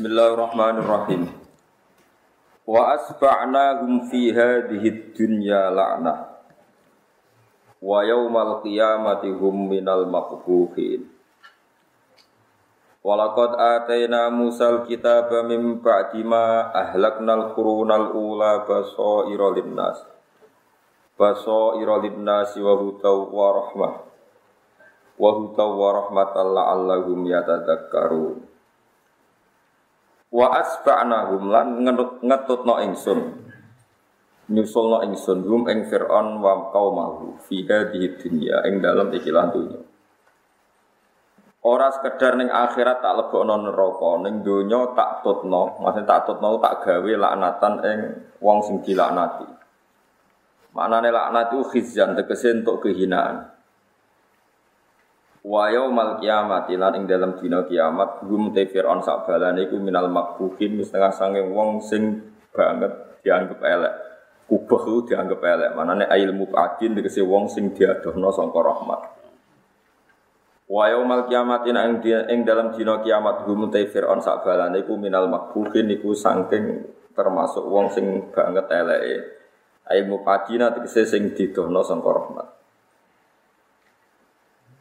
Bismillahirrahmanirrahim. Wa asba'nahum fi hadhihi dunya la'nah. Wa yaumal qiyamati hum minal maqbuhin. Walaqad atayna Musal kitaba min ba'di ma ahlaknal qurunal ula basaira linnas. Basaira linnas wa hudaw wa rahmah. Wa hudaw wa rahmatan la'allahum yatadakkarun. Wa asba'nahum lan ngetutno ingsun. Nyusulno ingsun hum ing Fir'aun wa qaumahu fi hadhihi dunya ing dalem ikilah dunya. Ora sekedar ning akhirat tak lebokno neraka, ning donya tak tutno, maksudnya tak tutno tak gawe laknatan ing wong sing dilaknati. Maknane laknat itu khizyan tegese untuk kehinaan. Wa yaumal kiamat lan ing dalam dina kiamat hum te Firaun sak balane iku minal makbuhin setengah sange wong sing banget dianggap elek. Kubah itu dianggap elek. Manane ilmu adin tegese wong sing diadohno sangka rahmat. Wa yaumal kiamat ing ing dalam dina kiamat hum te Firaun sak balane iku minal makbuhin iku saking termasuk wong sing banget eleke. Ilmu adina tegese sing didohno sangka rahmat.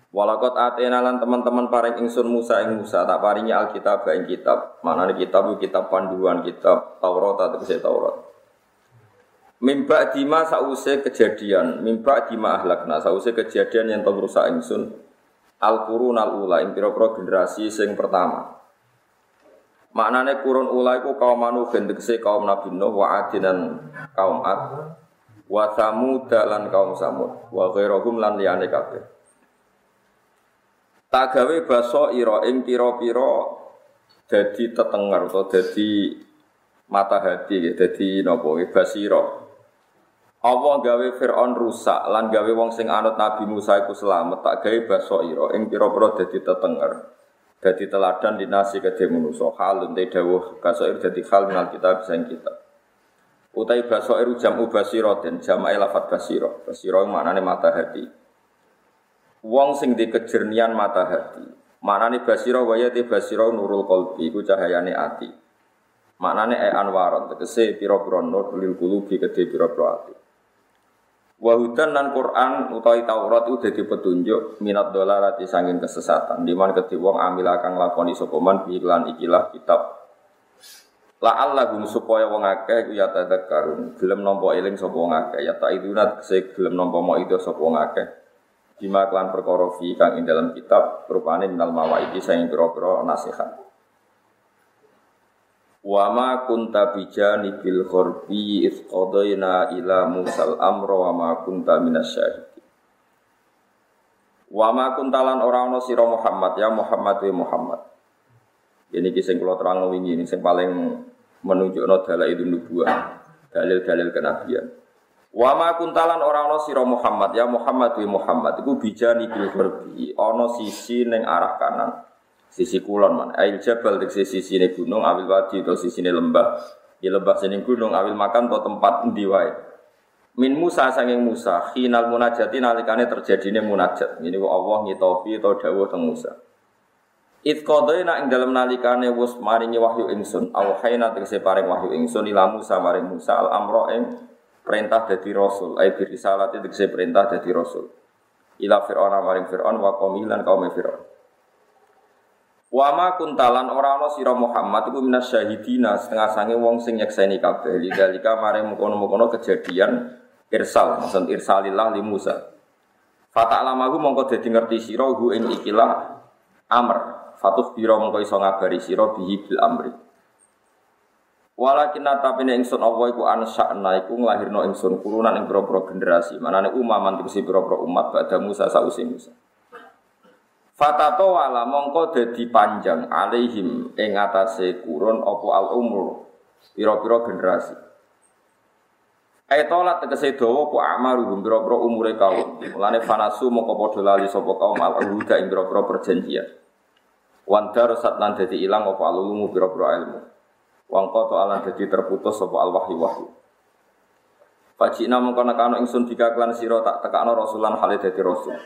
Walakot atena lan teman-teman paring ingsun Musa ing Musa tak paringi Alkitab ing kitab. Mana nih kitab kitab panduan kitab Taurat atau kisah Taurat. Mimba dima sause kejadian, mimba dima ahlakna sause kejadian yang tau rusak ingsun. Al kurun al ula ing pira generasi sing pertama. Maknane kurun ula iku kaum Nuh gendekse kaum Nabi Nuh wa adinan kaum Ad wa Samud lan kaum Samud wa ghairahum lan liyane kabeh. Tak gawe baso ira ing pira-pira dadi tetenger atau dadi mata hati ya dadi napa basira. Allah gawe Fir'aun rusak lan gawe wong sing anut Nabi Musa iku selamat tak gawe baso ira ing pira-pira dadi tetenger. Dadi teladan dinasi kedhe manusa halun te dawuh basair dadi hal minal kita bisa kita. Utai basair jamu basiratin jama'i lafat basira. Basira maknane mata hati. Wong sing di kejernian mata hati. Maknane basira waya te basira nurul qalbi iku cahayane ati. Maknane e anwaron tegese pira-pira nur lil qulubi kedhe pira-pira ati. Wa hudan lan Quran utawi Taurat itu dadi petunjuk minat dolarati sanging kesesatan. Di mana kedhe wong amil kang lakoni sapa man iklan ikilah kitab. La Allahum supaya wong akeh ya tadzakkarun. Gelem nampa eling sapa wong akeh ya idunat se gelem nampa mau itu sapa wong akeh. Bima klan perkara fi kang ing dalam kitab rupane minal mawaidi saing pira-pira nasihat. Wa ma kunta bijani bil ghorbi id qadayna ila musal amra wa ma kunta minasyahidin. Wa ma kunta lan ora ana sira Muhammad ya Muhammad wa Muhammad. Ini kisah kula terang wingi ini sing paling menunjukno dalail nubuwah, dalil-dalil kenabian. Wa ma kuntalan ora ana sira Muhammad ya Muhammad wa Muhammad iku bijani bil gharbi ana sisi ning arah kanan. Sisi kulon man. Ail jabal dik sisi ne gunung awil wadi to ne lembah. Ya lembah sini gunung awil makan to tempat endi wae. Min Musa sanging Musa khinal munajati nalikane terjadine munajat. Ini Allah ngitopi to dawuh teng Musa. It qadaina ing dalem nalikane wis maringi wahyu ingsun, awhayna tegese paring wahyu ingsun ila Musa maring Musa al amra ing perintah dari rasul. Ai bi itu saya perintah dari rasul. Ila fir'aun maring fir'aun wa qaumilan kaum fir'aun. Wa ma kuntalan ora ana sira Muhammad iku minas syahidina setengah sange wong sing nyekseni kabeh. Lidalika maring mukono-mukono kejadian irsal maksud irsalillah li Musa. Fata'lamahu mongko dadi ngerti sira hu ing ikilah amr. Fatuh biro mongko iso ngabari sira bihi bil amri Walakin tapi nek ingsun Allah iku ansa'na iku nglahirno ingsun kurunan ing pira-pira generasi. Manane umaman tegese pira-pira umat pada Musa sausi Musa. Fatato wala mongko dadi panjang alaihim ing atase kurun apa al umur pira-pira generasi. Aitola tegese dawa ku amaruhum pira-pira umure kaum. Mulane fanasu mongko padha lali sapa kaum al huda ing pira-pira perjanjian. Wandar sat dadi ilang apa alulumu pira-pira ilmu. Wang koto alan jadi terputus sopo al wahyu wahyu. Fajina mengkono kano ingsun jika klan siro tak tekakno rasulan halid jadi rasul.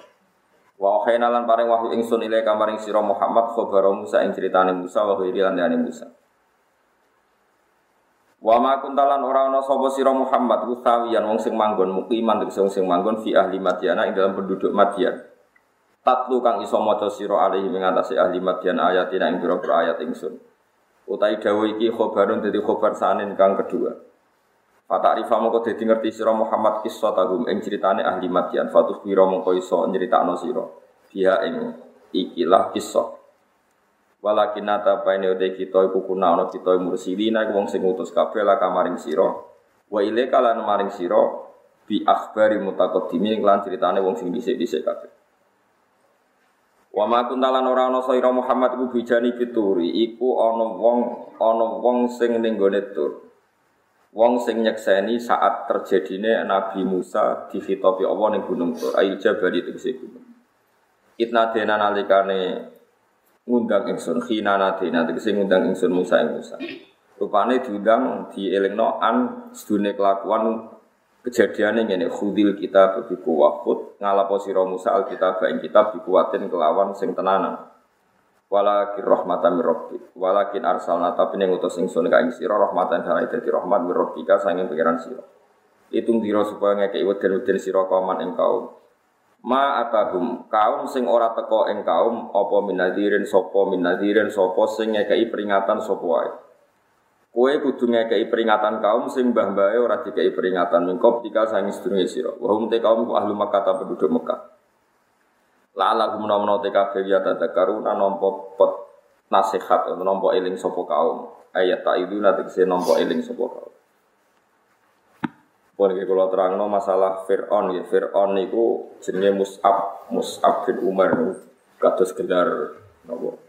Wa khayna lan paring wahyu ingsun ilai kamaring siro Muhammad khobar Musa ing ceritane Musa wa khairi lan Musa. Wa ma kuntalan ora ana sapa sira Muhammad utawiyan wong sing manggon mukiman tegese wong sing manggon fi ahli Madyan ing dalam penduduk Madyan. Tatlu kang iso maca sira alaihi ing ahli Madyan ayatina ing pira-pira ayat ingsun. Utai dawuh iki khobarun dadi khobar sanin kang kedua. Fata arifa mongko dadi ngerti sira Muhammad kisah tagum ing critane ahli Madyan fatus pira mongko iso nyritakno sira. Dia ing ikilah kisah. Walakin nata paine ude kita iku kuna ana kita mursidina iku wong sing ngutus kabeh la kamaring sira. Wa ile kalan maring sira bi akhbari mutaqaddimi lan critane wong sing dhisik-dhisik kabeh. Wa ma kuntalan ora ana sira Muhammad iku bijani pituri iku ana wong ana wong sing ning gone tur. Wong sing nyekseni saat terjadine Nabi Musa dihitopi Allah ning gunung Tur, ail jabal itu gunung. Itna dena nalikane ngundang ingsun khina nadina tegese ngundang ingsun Musa ing Musa. Rupane diundang dielingno an sedune kelakuan kejadiane ngene khudil kita bi kuwahut ngalapo sira Musa alkitab ing kitab dikuatin kelawan sing tenanan. Walakin rahmatan rabbik. Walakin arsalna tapi ning utus ingsun ka ing sira rahmatan kana dadi rahmat mir rabbika sanging pangeran sira. Itung dira supaya ngekeki weden-weden sira kauman ing kaum ma atahum kaum sing ora teko ing kaum apa minadirin sapa minadirin sapa sing ngekeki peringatan sapa wae kowe kudu ngekeki peringatan kaum sing mbah-mbahe ora dikeki peringatan. Mingkop tika sangi sedurunge sira. Wa hum te kaum ku ahlu Makkah ta penduduk Mekah. La ala gum nomo kabeh ya tadakkaruna nampa pot nasihat nampa eling sapa kaum. Ayat ta iduna tegese nampa eling sapa kaum. Pun iki kula terangno masalah Fir'aun. Ya. Fir'aun niku jenenge Mus'ab, Mus'ab bin Umar kados gelar napa?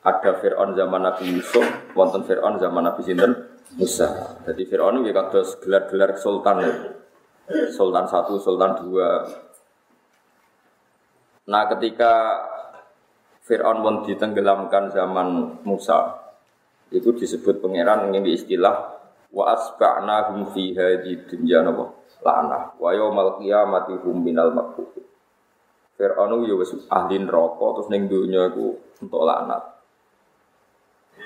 Ada Fir'aun zaman Nabi Yusuf, wonten Fir'aun zaman Nabi sinten? Musa. Jadi Fir'aun iki kados gelar-gelar sultan ya. Sultan satu, Sultan dua. Nah ketika Fir'aun pun ditenggelamkan zaman Musa, itu disebut pangeran ini istilah wa asba'nahum fi hadhi dunya napa lana wa yaumal qiyamati hum minal makbub Fir'aun yo wis ahli neraka terus ning donya iku untuk laknat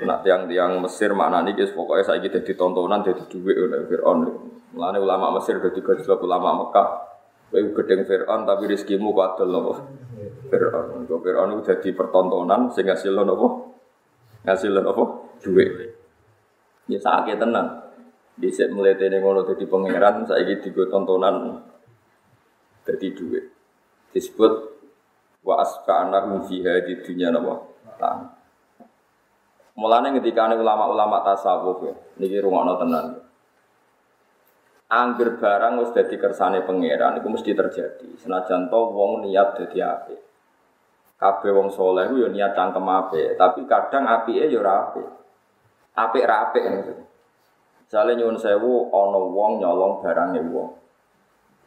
Nah, tiang-tiang Mesir maknanya guys pokoknya saya gitu tontonan jadi duit oleh Fir'aun. Mulane ulama Mesir jadi gajah ulama Mekah. Kowe gedeng Fir'aun tapi rezekimu padel nopo. Fir'aun. Kok Fir'aun itu jadi pertontonan sing ngasil nopo? Ngasil nopo? Duit. Ya sakit tenang. Di set mulai tene ngono jadi pangeran, saya gitu tontonan jadi duit. Disebut wa anak fiha di dunia nama tan. Mulane ketika ulama-ulama tasawuf ya, niki rungokno tenan. Angger barang wis dadi kersane pangeran itu mesti terjadi. Senajan to wong niat dadi apik. Kabeh wong saleh yo niat cangkem apik, tapi kadang apike yo ora apik. Apik ra apik Misalnya nyuwun sewu, ono wong nyolong barangnya wong.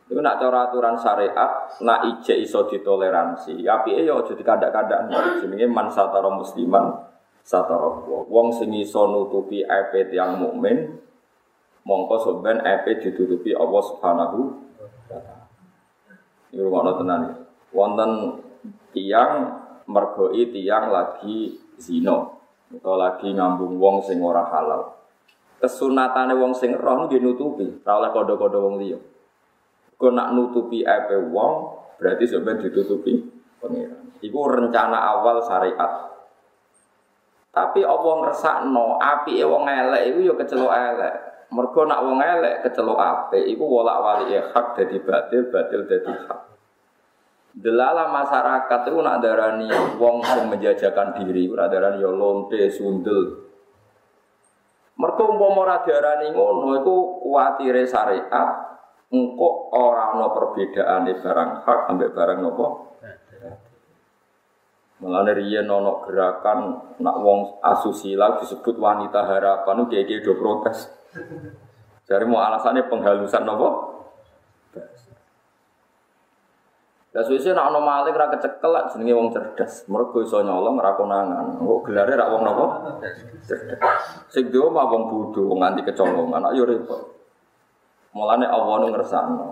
Itu nak cara aturan syariat, nak ije iso ditoleransi. Tapi ya aja dikadak-kadak. Jenenge man musliman satara wong sing iso nutupi aib yang mukmin mongko soben aib ditutupi Allah Subhanahu wa taala. Iki ngono tenan. Wonten tiang mergoi tiang lagi zina atau lagi ngambung wong sing ora halal kesunatane wong sing roh nggih nutupi, ora oleh kodho-kodho wong liya. Kok nak nutupi ape wong berarti sebenarnya ditutupi pengiran. Iku rencana awal syariat. Tapi apa ngersakno api wong elek iku ya kecelok elek. Mergo nak wong elek kecelok apik iku wolak-walik hak dadi batil, batil dadi hak. Delala masyarakat itu nak darani wong sing menjajakan diri, ora darani ya lonte, sundel, Mergo umpama ora diarani ngono iku kuwatire syariat engko ora ana perbedaane barang hak ambek barang nopo. Mulane riyen ana gerakan nak wong asusila disebut wanita harapan kiye do protes. Jadi mau alasannya penghalusan nopo? Ya suwe nak ono maling ra kecekel jenenge wong cerdas. Mergo iso nyolong ra konangan. Kok gelare ra wong napa? Cerdas. Sing dhewe mah wong bodho nganti kecolongan. Ayo repot. Mulane Allah nu ngersakno.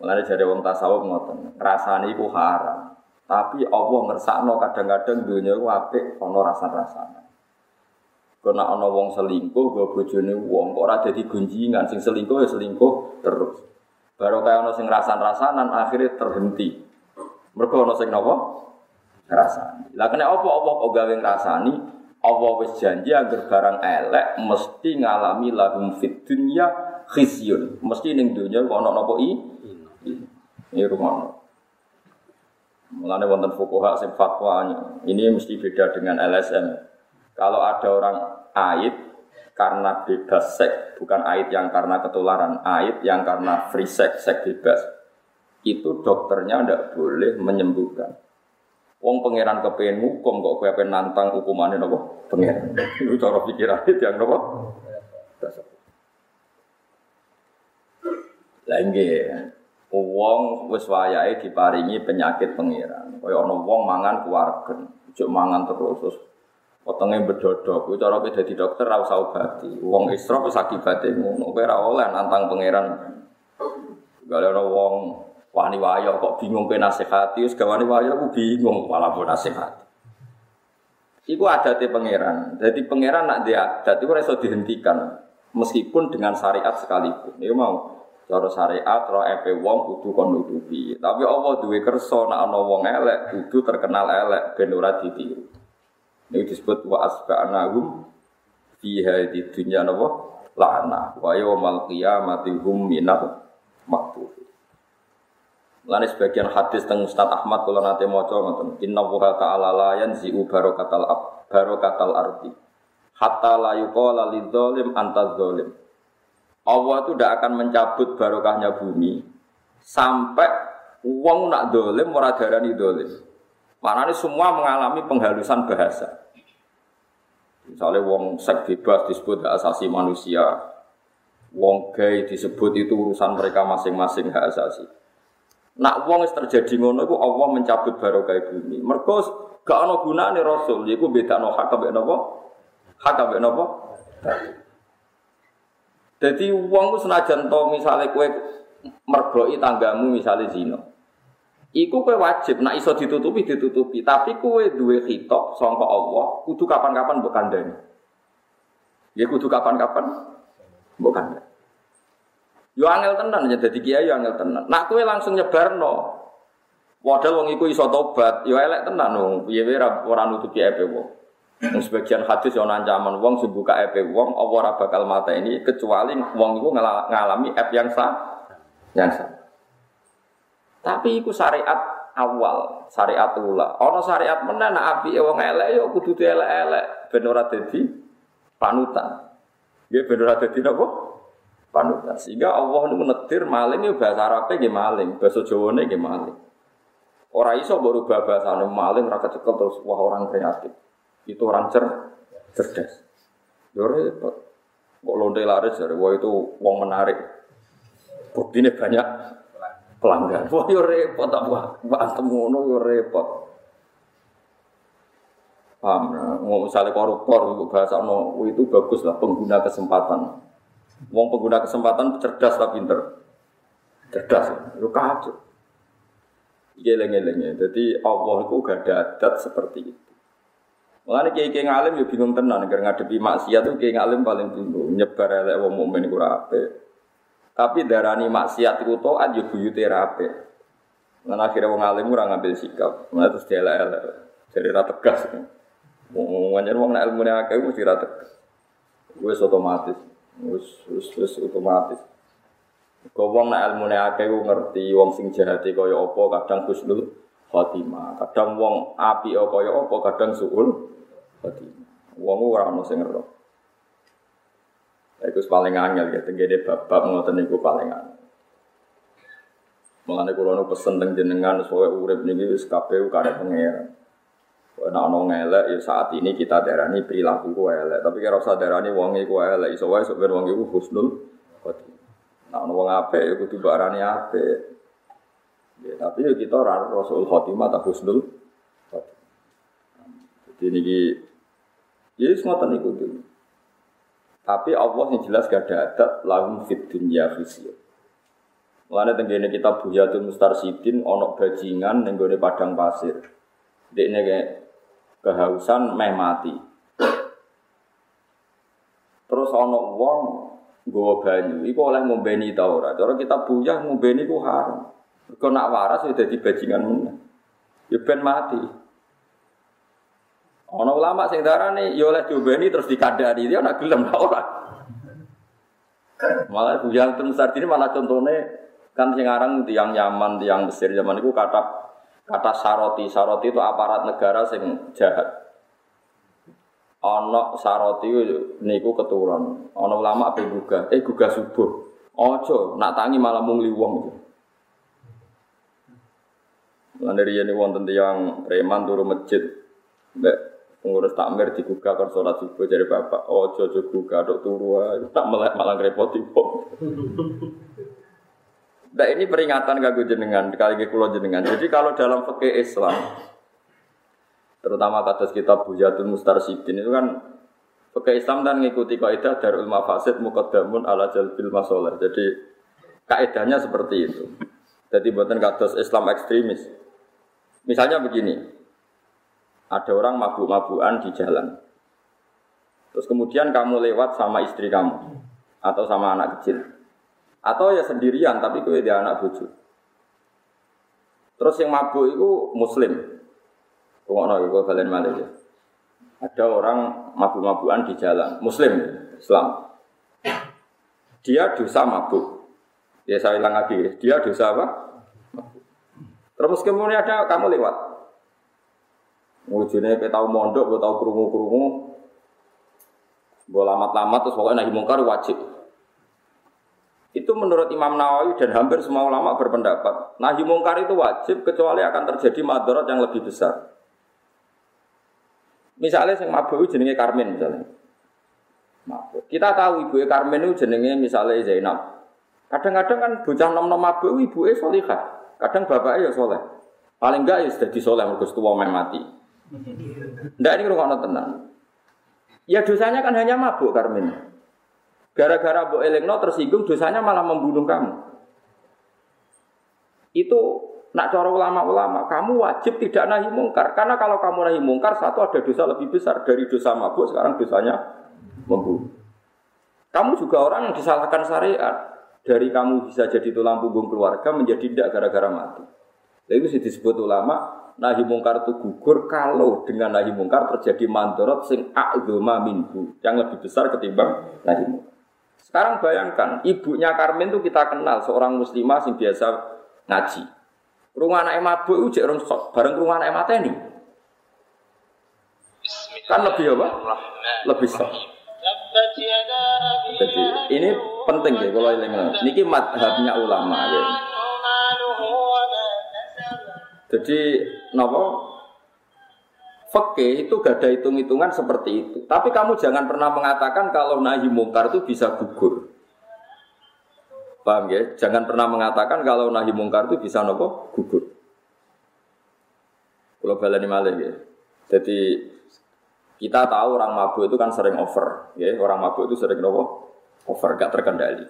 Mulane jare wong tasawuf ngoten. Rasane iku haram. Tapi Allah ngersakno kadang-kadang dunya iku apik ana rasa-rasane. Karena ana wong selingkuh go bojone wong kok ora dadi gunjingan sing selingkuh ya selingkuh terus. Baru kaya ana sing rasan-rasanan akhirnya terhenti. Mergo ana sing napa? Rasani. Lah kena apa apa kok gawe ngrasani? Allah wis janji agar barang elek mesti ngalami lahum fid dunya khizyun. Mesti ning dunya kok ana napa i? Ini rumah. Mulane wonten fuqaha sing fatwanya, ini mesti beda dengan LSM. Kalau ada orang aid karena bebas seks, bukan aid yang karena ketularan, aid yang karena free sex, seks bebas, itu dokternya tidak boleh menyembuhkan. Wong pangeran kepengen hukum kok kowe pengen nantang hukumannya nopo pangeran. Itu cara pikiran itu yang nopo. Lagi, wong wis wayahe diparingi penyakit pangeran. Kaya ana wong mangan kuwargen, ojo mangan terus terus potongnya bedodok, itu cara kita di dokter ora usah obati. Wong isra wis akibate ngono, kowe oleh nantang pangeran. Gale ana wong wani wayo kok bingung kowe nasihati, wis gawani wayo aku bingung malah pun nasihati. Iku adate pangeran. Jadi pangeran nak dia adat itu iso dihentikan meskipun dengan syariat sekalipun. Iku mau cara syariat ro epe wong kudu kon nutupi. Tapi Allah duwe kersa nak ana wong elek kudu terkenal elek ben ora ditiru. Ini disebut wa asba'nahum fiha di dunya napa la'na wa yaumal qiyamati hum minal makbul. Lani sebagian hadis tentang Ustaz Ahmad kalau nanti mau coba ngoten. Inna wuha ta'ala la yanzi'u barokatal ab barokatal ardi. Hatta la yuqala lidzalim anta zalim. Allah itu tidak akan mencabut barokahnya bumi sampai uang nak dolim ora darani. Mana semua mengalami penghalusan bahasa. Misalnya wong seks bebas disebut hak asasi manusia. Wong gay disebut itu urusan mereka masing-masing hak asasi. Nak wong terjadi ngono iku Allah mencabut barokah bumi. Mergo gak ana gunane rasul, iku bedakno hak kabeh napa? Hak kabeh napa? Jadi wong ku senajan to misale kowe mergoi tanggamu misale zina. Iku kowe wajib nak iso ditutupi ditutupi, tapi kowe duwe khitab sangka Allah, kudu kapan-kapan mbok kandhani. Ya kudu kapan-kapan mbok kandhani. Yo angel tenan ya dadi kiai yo angel tenan. Nak kowe langsung nyebarno. Padahal wong iku iso tobat, yo elek tenan wong. Piye wae ora nutupi epe wong. Yang sebagian hadis yang ancaman wong sing buka EP wong apa ora bakal mata ini kecuali wong itu ngalami app yang sah yang sah. Tapi itu syariat awal, syariat ula. Ono syariat nak api wong elek yo kudu elek-elek ben ora panutan. Nggih ben ora dadi? Panutan. Sehingga Allah niku netir maling yo bahasa Arabe nggih maling, bahasa Jawane nggih maling. Ora iso baru bahasane maling ora kecekel terus wah orang kreatif. Itu orang cer cerdas. Yo repot. Kok lonte laris dari wah itu wong menarik. Buktine banyak pelanggan. Wah yo repot apa? Bantem ngono yo repot. Paham? Mau misalnya koruptor untuk bahasa no itu bagus lah pengguna kesempatan. Wong pengguna kesempatan cerdas lah pinter. Cerdas, lu kacau. Geleng-gelengnya. Jadi Allah itu gak ada adat seperti itu. Mengenai kiai kiai ngalim ya bingung tenan, karena ngadepi maksiat tuh kiai ngalim paling bingung. Nyebar elek wong mukmin kurang tapi darani maksiat itu toat yo buyute rape. Lan akhirnya wong alim ora ngambil sikap. Mulai terus dielek-elek. Jadi ra tegas. Wong anjen wong nek ilmune akeh mesti ra tegas. Wis otomatis. Wis wis otomatis. Kau wong nek ilmune akeh ngerti wong sing jahat kaya apa kadang husnul khotimah. Kadang wong api kaya apa kadang suul khotimah. Wong ora ono sing. Itu paling angel ya, tenggede bapak ngoten niku paling angel. Mengenai kulo nu pesen teng jenengan supaya urip niki wis kabeh kare pangeran. Nek ana ngelek ya saat ini kita darani perilaku ku elek, tapi kira usah darani wong iku elek, iso wae sok ben husnul khotimah. Nek ana wong apik ya kudu barani apik. Ya, tapi ya kita ora rasul khotimah ta husnul khotimah. Jadi niki ya ngoten niku dulu. Tapi Allah yang jelas gak ada adat lahum fit dunya khizyun. Mulane tenggene kita Buyatul Mustarsidin onok bajingan ning padang pasir. Dekne kehausan meh mati. Terus ana wong nggawa banyu, iku oleh ngombeni ta ora? Cara kita buyah ngombeni ku haram. Kok nak waras ya dadi bajingan meneh. Ya ben mati. Ana ulama sing darane ya oleh diombeni terus dikandani, dia nak gelem ta ora? Malah buyah terus ini malah contohnya kan sing aran tiang Yaman, tiang Mesir zaman itu kata kata saroti, saroti itu aparat negara sing jahat. Ono saroti niku keturun. Ono ulama ape gugah, eh gugah subuh. Ojo, nak tangi malah mung wong. Lan dari ini wonten tiang preman turu masjid. Mbak pengurus takmir digugah kan sholat subuh dari bapak. Ojo ojo gugah dok turu tak melek malah repoti kok. Nah ini peringatan kagum jenengan, kali ke kulo jenengan. Jadi kalau dalam fikih Islam, terutama kata kitab Bujatul Mustarsidin itu kan pakai Islam dan mengikuti kaidah darul mafasid mukaddamun ala jalbil masalah. Jadi kaidahnya seperti itu. Jadi buatan kados Islam ekstremis. Misalnya begini, ada orang mabuk-mabukan di jalan. Terus kemudian kamu lewat sama istri kamu atau sama anak kecil. Atau ya sendirian tapi kue dia anak bucu. Terus yang mabuk itu muslim. Pengono gue balen malih ya. Ada orang mabuk-mabukan di jalan, Muslim, Islam. Dia dosa mabuk. Ya saya ulang lagi, dia dosa apa? Terus kemudian ada kamu lewat. Wujudnya kita tahu mondok, gue tahu kerungu-kerungu. Gue lamat-lamat terus pokoknya nahi mungkar wajib. Itu menurut Imam Nawawi dan hampir semua ulama berpendapat, nahi mungkar itu wajib kecuali akan terjadi madarat yang lebih besar. Misalnya yang mabuk jenenge Karmen misalnya. Kita tahu ibu Karmen itu jenenge misalnya Zainab. Kadang-kadang kan bocah nom-nom mabuk ibu solihah. Kadang bapaknya ya soleh. Paling enggak ya sudah disoleh mergo main mati. Ndak ini rungokno tenang. Ya dosanya kan hanya mabuk Karmen. Gara-gara Bu Elengno tersinggung dosanya malah membunuh kamu. Itu Nak cara ulama-ulama, kamu wajib tidak nahi mungkar. Karena kalau kamu nahi mungkar, satu ada dosa lebih besar dari dosa mabuk, sekarang dosanya membunuh. Kamu juga orang yang disalahkan syariat. Dari kamu bisa jadi tulang punggung keluarga menjadi tidak gara-gara mati. Nah, itu disebut ulama, nahi mungkar itu gugur kalau dengan nahi mungkar terjadi mandorot sing a'zoma minhu. Yang lebih besar ketimbang nahi mungkar. Sekarang bayangkan, ibunya Karmen itu kita kenal, seorang muslimah yang biasa ngaji. Rumah anak mabuk itu jek sok, bareng rumah anak mateni. Kan lebih apa? Lebih sok. Jadi ini penting ya kalau ini Niki madhabnya ulama ya. Jadi nopo Fakih itu gak ada hitung-hitungan seperti itu. Tapi kamu jangan pernah mengatakan kalau nahi mungkar itu bisa gugur. Paham ya? Jangan pernah mengatakan kalau nahi mungkar itu bisa nopo gugur. Kalau balani malih ya. Jadi kita tahu orang mabuk itu kan sering over, ya. Orang mabuk itu sering nopo over, gak terkendali.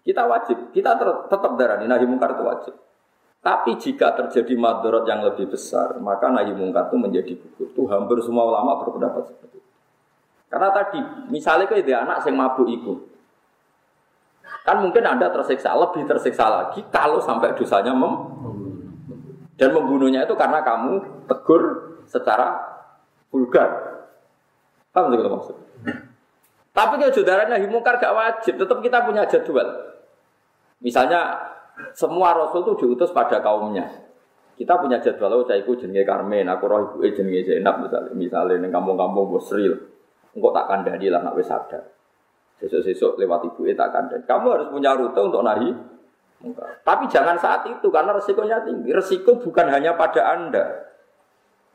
Kita wajib, kita tetap darah nahi mungkar itu wajib. Tapi jika terjadi madorot yang lebih besar, maka nahi mungkar itu menjadi gugur. Itu hampir semua ulama berpendapat seperti itu. Karena tadi, misalnya kayak anak yang mabuk itu, Kan mungkin Anda tersiksa, lebih tersiksa lagi kalau sampai dosanya mem dan membunuhnya itu karena kamu tegur secara vulgar. Paham sih maksud? Tapi kalau saudara nahi mungkar gak wajib, tetap kita punya jadwal. Misalnya semua rasul itu diutus pada kaumnya. Kita punya jadwal, oh saya ikut jenenge Karmen, aku roh ibu jenenge Zainab misalnya, misalnya di kampung-kampung Bosril, engkau tak kandani lah nak wis sadar. Sesuk-sesuk lewat ibu tak kandang. Kamu harus punya rute untuk nahi. Tapi jangan saat itu karena resikonya tinggi. Resiko bukan hanya pada anda.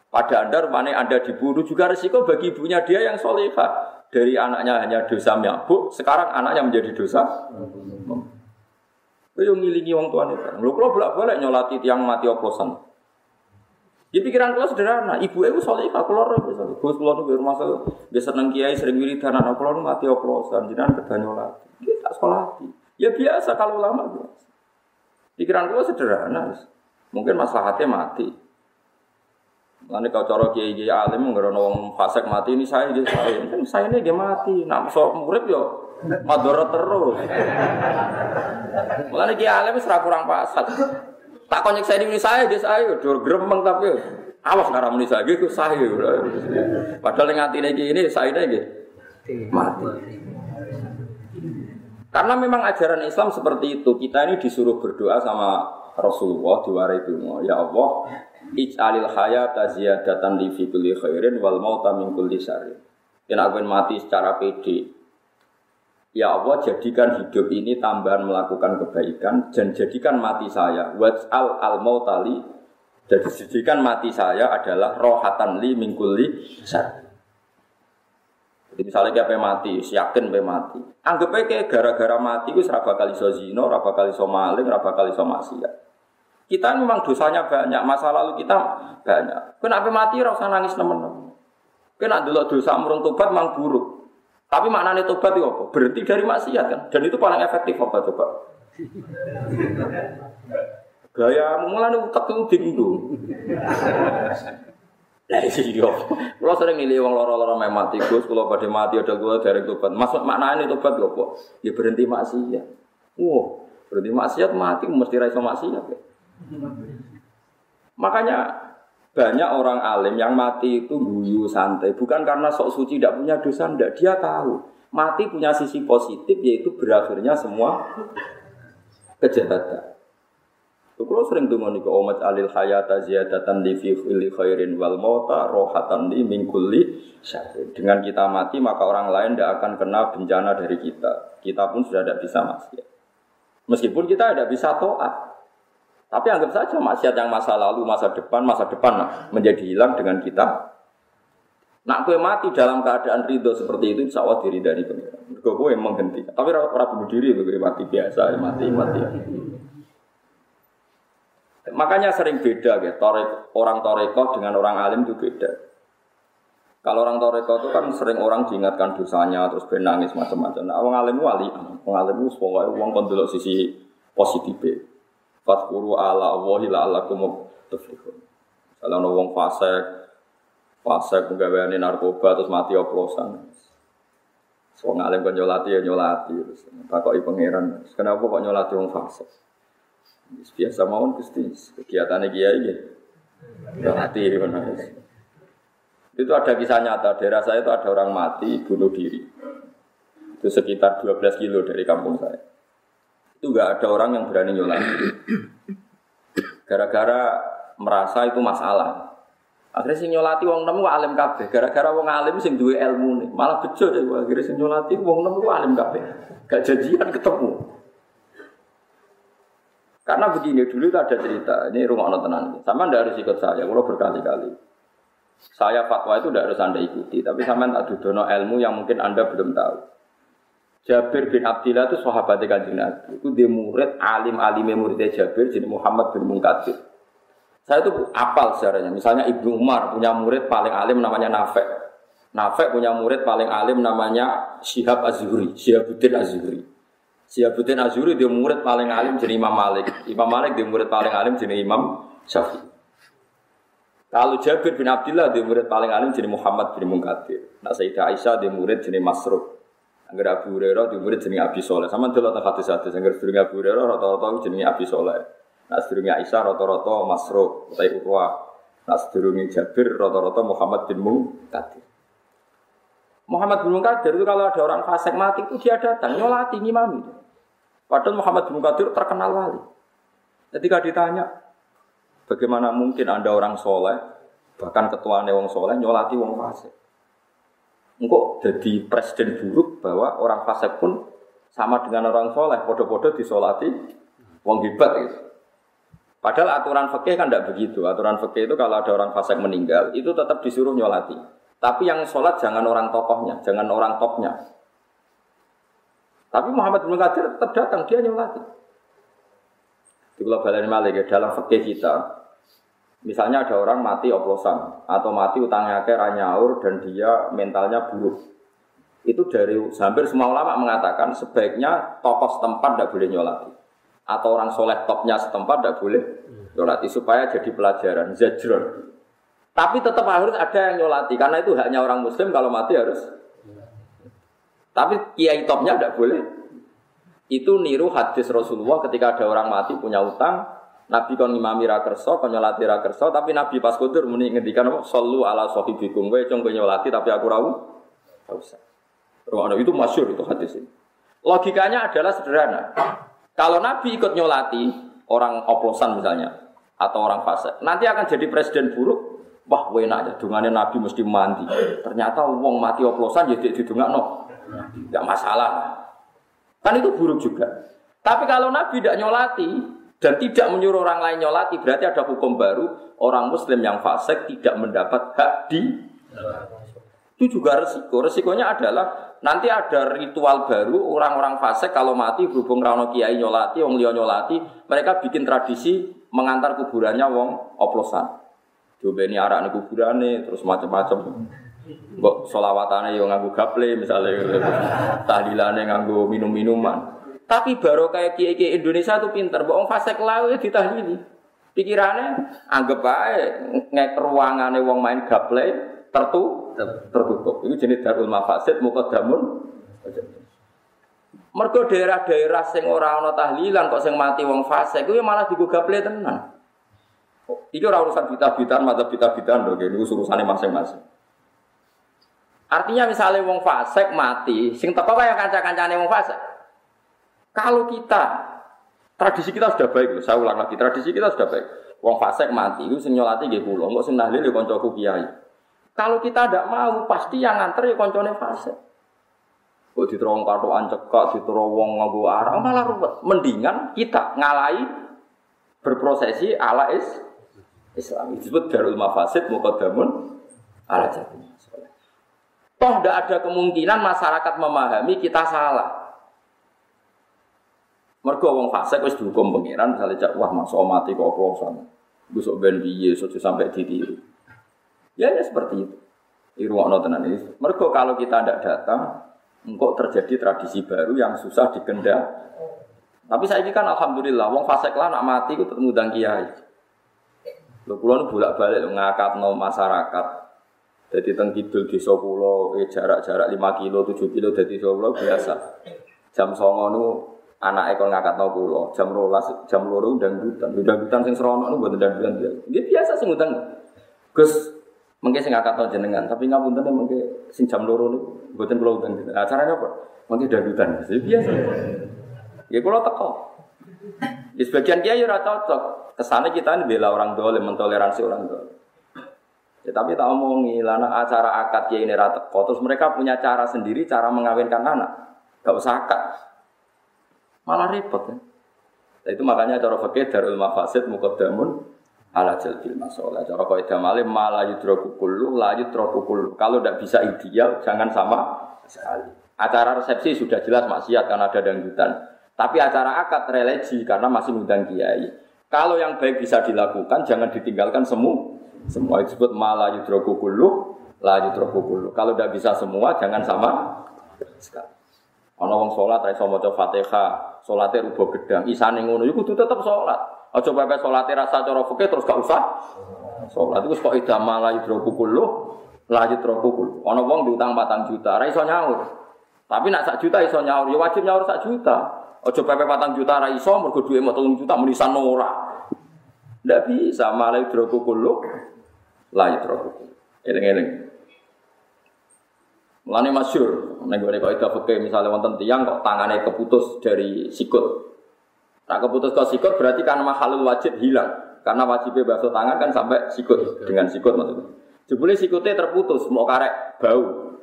Pada anda rumahnya anda dibunuh juga resiko bagi ibunya dia yang solehah. Dari anaknya hanya dosa mabuk, sekarang anaknya menjadi dosa. Kau ngilingi wong tuan itu. Lu kalau bolak bolak nyolati tiang mati oplosan. Di pikiran kula sederhana, ibu ibu solehah, kula roh soleh. Gus kula nu rumah saya biasa seneng kiai sering wiridan anak kula mati oplosan, jinan kedanyo lagi. Kita sekolah Ya biasa kalau lama biasa. Pikiran kula sederhana, mungkin masalahnya mati. Nanti kau coro kiai kiai alim nggak wong fasek mati ini saya dia saya saya ini dia mati. Nak so murid yo madorot terus. Mulane kiai alim serah kurang pasat. Tak konyek saya ini saya dia saya dur gremeng tapi awas ngarang ini saya gitu saya. Padahal yang hati ini saya ini mati. Karena memang ajaran Islam seperti itu. Kita ini disuruh berdoa sama Rasulullah diwarai itu. Ya Allah, Ij'alil hayata ziyadatan li fi kulli khairin wal mauta min kulli syarrin. Yang aku mati secara pede. Ya Allah jadikan hidup ini tambahan melakukan kebaikan dan jadikan mati saya waj'al al mautali jadi jadikan mati saya adalah rohatan li min kulli syarrin. Jadi misalnya kayak mati, yakin pe mati. Anggap aja gara-gara mati gue seraba kali so zino, raba kali so maling, raba kali so maksiat. Kita memang dosanya banyak, masa lalu kita banyak. Kenapa mati rasa nangis teman-teman? Kena dulu dosa murung tobat memang buruk. Tapi maknanya tobat itu apa? Berhenti dari maksiat kan? Dan itu paling efektif apa coba? Gaya mulai utak itu bingung. Lah iya. Kalau sering milih wong loro-loro meh mati, Gus, kalau pada mati ada gua dari tobat. Maksud maknanya tobat ya apa? Ya berhenti maksiat. Wow, berhenti maksiat mati mesti ra maksiat. Ya. Makanya banyak orang alim yang mati itu guyu santai, bukan karena sok suci tidak punya dosa, tidak dia tahu mati punya sisi positif yaitu berakhirnya semua kejahatan. Kalau sering dengar nih omat alil hayata ziyadatan di fi khairin wal mauta rohatan di mingkuli Dengan kita mati maka orang lain tidak akan kena bencana dari kita. Kita pun sudah tidak bisa masih. Meskipun kita tidak bisa toat. Tapi anggap saja maksiat yang masa lalu, masa depan, masa depan menjadi hilang dengan kita. Nak kue mati dalam keadaan ridho seperti itu, insya Allah diri dari pengiran. Gue gue yang menghentikan. Tapi orang bunuh diri itu mati biasa, mati mati. Makanya sering beda ya, torek, orang toreko dengan orang alim itu beda. Kalau orang toreko itu kan sering orang diingatkan dosanya, terus benangis macam-macam. Nah, orang alim wali, orang alim itu pokoknya uang kon sisi positif. Fatkuru ala Allahi la'allakum tuflihun. Kalau wong fasek, fasek penggaweane narkoba terus mati oplosan. So ngalim kan nyolati ya nyolati terus takoki pangeran. Kenapa kok nyolati wong fasek? Biasa mawon Gusti, kegiatannya kiai ya. Nyolati Itu ada kisah nyata, daerah saya itu ada orang mati bunuh diri. Itu sekitar 12 kilo dari kampung saya itu nggak ada orang yang berani nyolati. Gara-gara merasa itu masalah. Akhirnya sing nyolati wong nemu alim kabeh. Gara-gara wong alim sing duwe ilmu nih, malah bejo deh. Akhirnya sing nyolati wong nemu alim kabeh. Gak janjian ketemu. Karena begini dulu itu ada cerita, ini rumah tenan. Sama ndak harus ikut saya, kalau berkali-kali. Saya fatwa itu tidak harus anda ikuti, tapi sama tak dudono ilmu yang mungkin anda belum tahu. Jabir bin Abdillah itu sahabat kanjeng Nabi. Itu dia murid alim alim muridnya Jabir jadi Muhammad bin Munkadir. Saya itu apal sejarahnya. Misalnya Ibnu Umar punya murid paling alim namanya Nafek. Nafek punya murid paling alim namanya Syihab Az-Zuhri, Syihabuddin Az-Zuhri. Syihabuddin Az-Zuhri dia murid paling alim jadi Imam Malik. Imam Malik dia murid paling alim jadi Imam Syafi'i. Kalau Jabir bin Abdullah dia murid paling alim jadi Muhammad bin Munkadir. Nah Sayyidah Aisyah dia murid jadi Masruq. Angger Abu Hurairah di murid jenenge Abi Soleh. Sama delok teng hadis hadis angger sedurunge Abu Hurairah rata-rata jenenge Abi Soleh. Nah sedurunge Aisyah rata-rata Masruq utawa Urwah. Nah sedurunge Jabir rata-rata Muhammad bin Munkadir. Muhammad bin Munkadir itu kalau ada orang fasik mati itu dia datang nyolati ngimami. Padahal Muhammad bin Munkadir terkenal wali. Ketika ditanya, bagaimana mungkin anda orang soleh, bahkan ketua wong soleh nyolati wong fasik? Engkau jadi presiden buruk bahwa orang fasik pun sama dengan orang soleh, podo-podo disolati, wong hebat gitu. Padahal aturan fikih kan tidak begitu. Aturan fikih itu kalau ada orang fasik meninggal, itu tetap disuruh nyolati. Tapi yang sholat jangan orang tokohnya, jangan orang topnya. Tapi Muhammad bin Qadir tetap datang, dia nyolati. Di global Malik ya, dalam fikih kita, Misalnya ada orang mati oplosan atau mati utangnya ke ranyaur dan dia mentalnya buruk. Itu dari hampir semua ulama mengatakan sebaiknya tokoh setempat tidak boleh nyolati. Atau orang soleh topnya setempat tidak boleh nyolati supaya jadi pelajaran zajron. Tapi tetap harus ada yang nyolati karena itu haknya orang muslim kalau mati harus. Tapi kiai topnya tidak boleh. Itu niru hadis Rasulullah ketika ada orang mati punya utang, Nabi kon ngimami ra kersa, kon nyolati ra kersa, tapi Nabi pas kudur muni ngendikan apa? Sallu ala sahibikum. Kowe cung nyolati tapi aku ra usah. Ruang itu masyur itu hadis ini. Logikanya adalah sederhana. Kalau Nabi ikut nyolati orang oplosan misalnya atau orang fase, nanti akan jadi presiden buruk Wah, enak ya, dungannya Nabi mesti mandi. Ternyata uang mati oplosan ya didungak no. Tidak masalah. Kan itu buruk juga. Tapi kalau Nabi tidak nyolati dan tidak menyuruh orang lain nyolati, berarti ada hukum baru. Orang Muslim yang fasik tidak mendapat hak di itu juga resiko. Resikonya adalah nanti ada ritual baru orang-orang fasik kalau mati berhubung rano kiai nyolati, wong liya nyolati, mereka bikin tradisi mengantar kuburannya wong oplosan. Coba ini arah nih kuburane, terus macam-macam. Mbok solawatane yo nganggu gaple misalnya, tahlilane nganggu minum-minuman. Tapi baru kayak kiai kiai Indonesia tuh pinter, mbok fase kelau ya ditahlili. Pikirannya anggap aja ngek ruangane wong main gaple tertu tertutup. Itu jenis darul mafasid mukadamun. Mergo daerah-daerah sing ora ana tahlilan kok sing mati wong fase kuwi malah digugaple tenan. Iki ora urusan bita-bitaan, mata bita-bitaan lho, ini urusannya masing-masing. Artinya misalnya wong fasik mati, sing teko kaya kanca-kancane wong fasik. Kalau kita tradisi kita sudah baik saya ulang lagi, tradisi kita sudah baik. Wong fasik mati, itu sing nyolati nggih kula, engko sing nahlil ya kiai. Kalau kita tidak mau, pasti yang nganter ya koncone fasik. Kok diterowong katokan cekak, diterowong nganggo arah, malah ruwet. Mendingan kita ngalai berprosesi ala is Islam. Disebut darul mafasid mukadamun ala jadi Toh tidak ada kemungkinan masyarakat memahami kita salah. Mergo wong fasik wis dihukum pangeran misalnya cak wah masuk mati kok oplosan. Besok ben piye sudah sampai ditiru. Ya ya seperti itu. Ruang tenan ini. Mergo kalau kita tidak datang, engkau terjadi tradisi baru yang susah dikendal. Tapi saya ini kan alhamdulillah, wong fasik lah nak mati itu ketemu dan kiai. Lho kula bolak-balik no masyarakat. Jadi teng kidul desa kula eh, jarak-jarak 5 kilo, 7 kilo dari kula biasa. Jam 09.00 nu anak ekor ngakatno kula. Jam 12 jam 2 undang dutan. Undang dutan sing serono nu mboten undang dutan biasa. Nggih biasa sing ngundang. Gus mengke sing ngakatno jenengan, tapi ngapunten mengke sing jam 2 nu mboten kula undang. Acaranya apa? Mengke dandutan. Biasa. Ya kula teko. Di sebagian kiai ora cocok. Kesannya kita ini bela orang dolim, mentoleransi orang dolim. Ya, tapi tak omongi, lana acara akad kiai ini rata terus mereka punya cara sendiri, cara mengawinkan anak. Gak usah akad. Malah repot ya. Nah, itu makanya cara fakir darul mafasid mukadamun ala jalbil masalah. Cara kau malim malah yudroku kullu, la yudroku kullu. Kalau tidak bisa ideal, jangan sama sekali. Acara resepsi sudah jelas maksiat karena ada dangdutan. Tapi acara akad religi karena masih ngundang kiai. Kalau yang baik bisa dilakukan, jangan ditinggalkan semua. Semua disebut malah yudroku kulu, la yudroku kulu. Kalau tidak bisa semua, jangan sama sekali. Ono wong sholat, raiso maca fatihah, sholatnya rubah gedang, isane ngono, itu kudu tetap sholat. Aja pepe sholatnya rasa cara fikih terus gak usah. Sholat itu kok ida malah yudroku kulu, la yudroku kulu. Ono wong diutang patang juta, raiso nyaur. Tapi nak sak juta iso nyaur, ya wajib nyaur sak juta. Ojo pepe patang juta ra iso mergo mau telung juta menisan ora. Ndak bisa malah hidroku kulo la hidroku. Eling-eling. Mulane masyur, nek gone kok itu fikih misale wonten tiyang kok tangane keputus dari sikut. Tak keputus kok sikut berarti kan mahalul wajib hilang. Karena wajibnya basuh tangan kan sampai sikut dengan sikut maksudnya. Jebule sikutnya terputus, mau karek bau.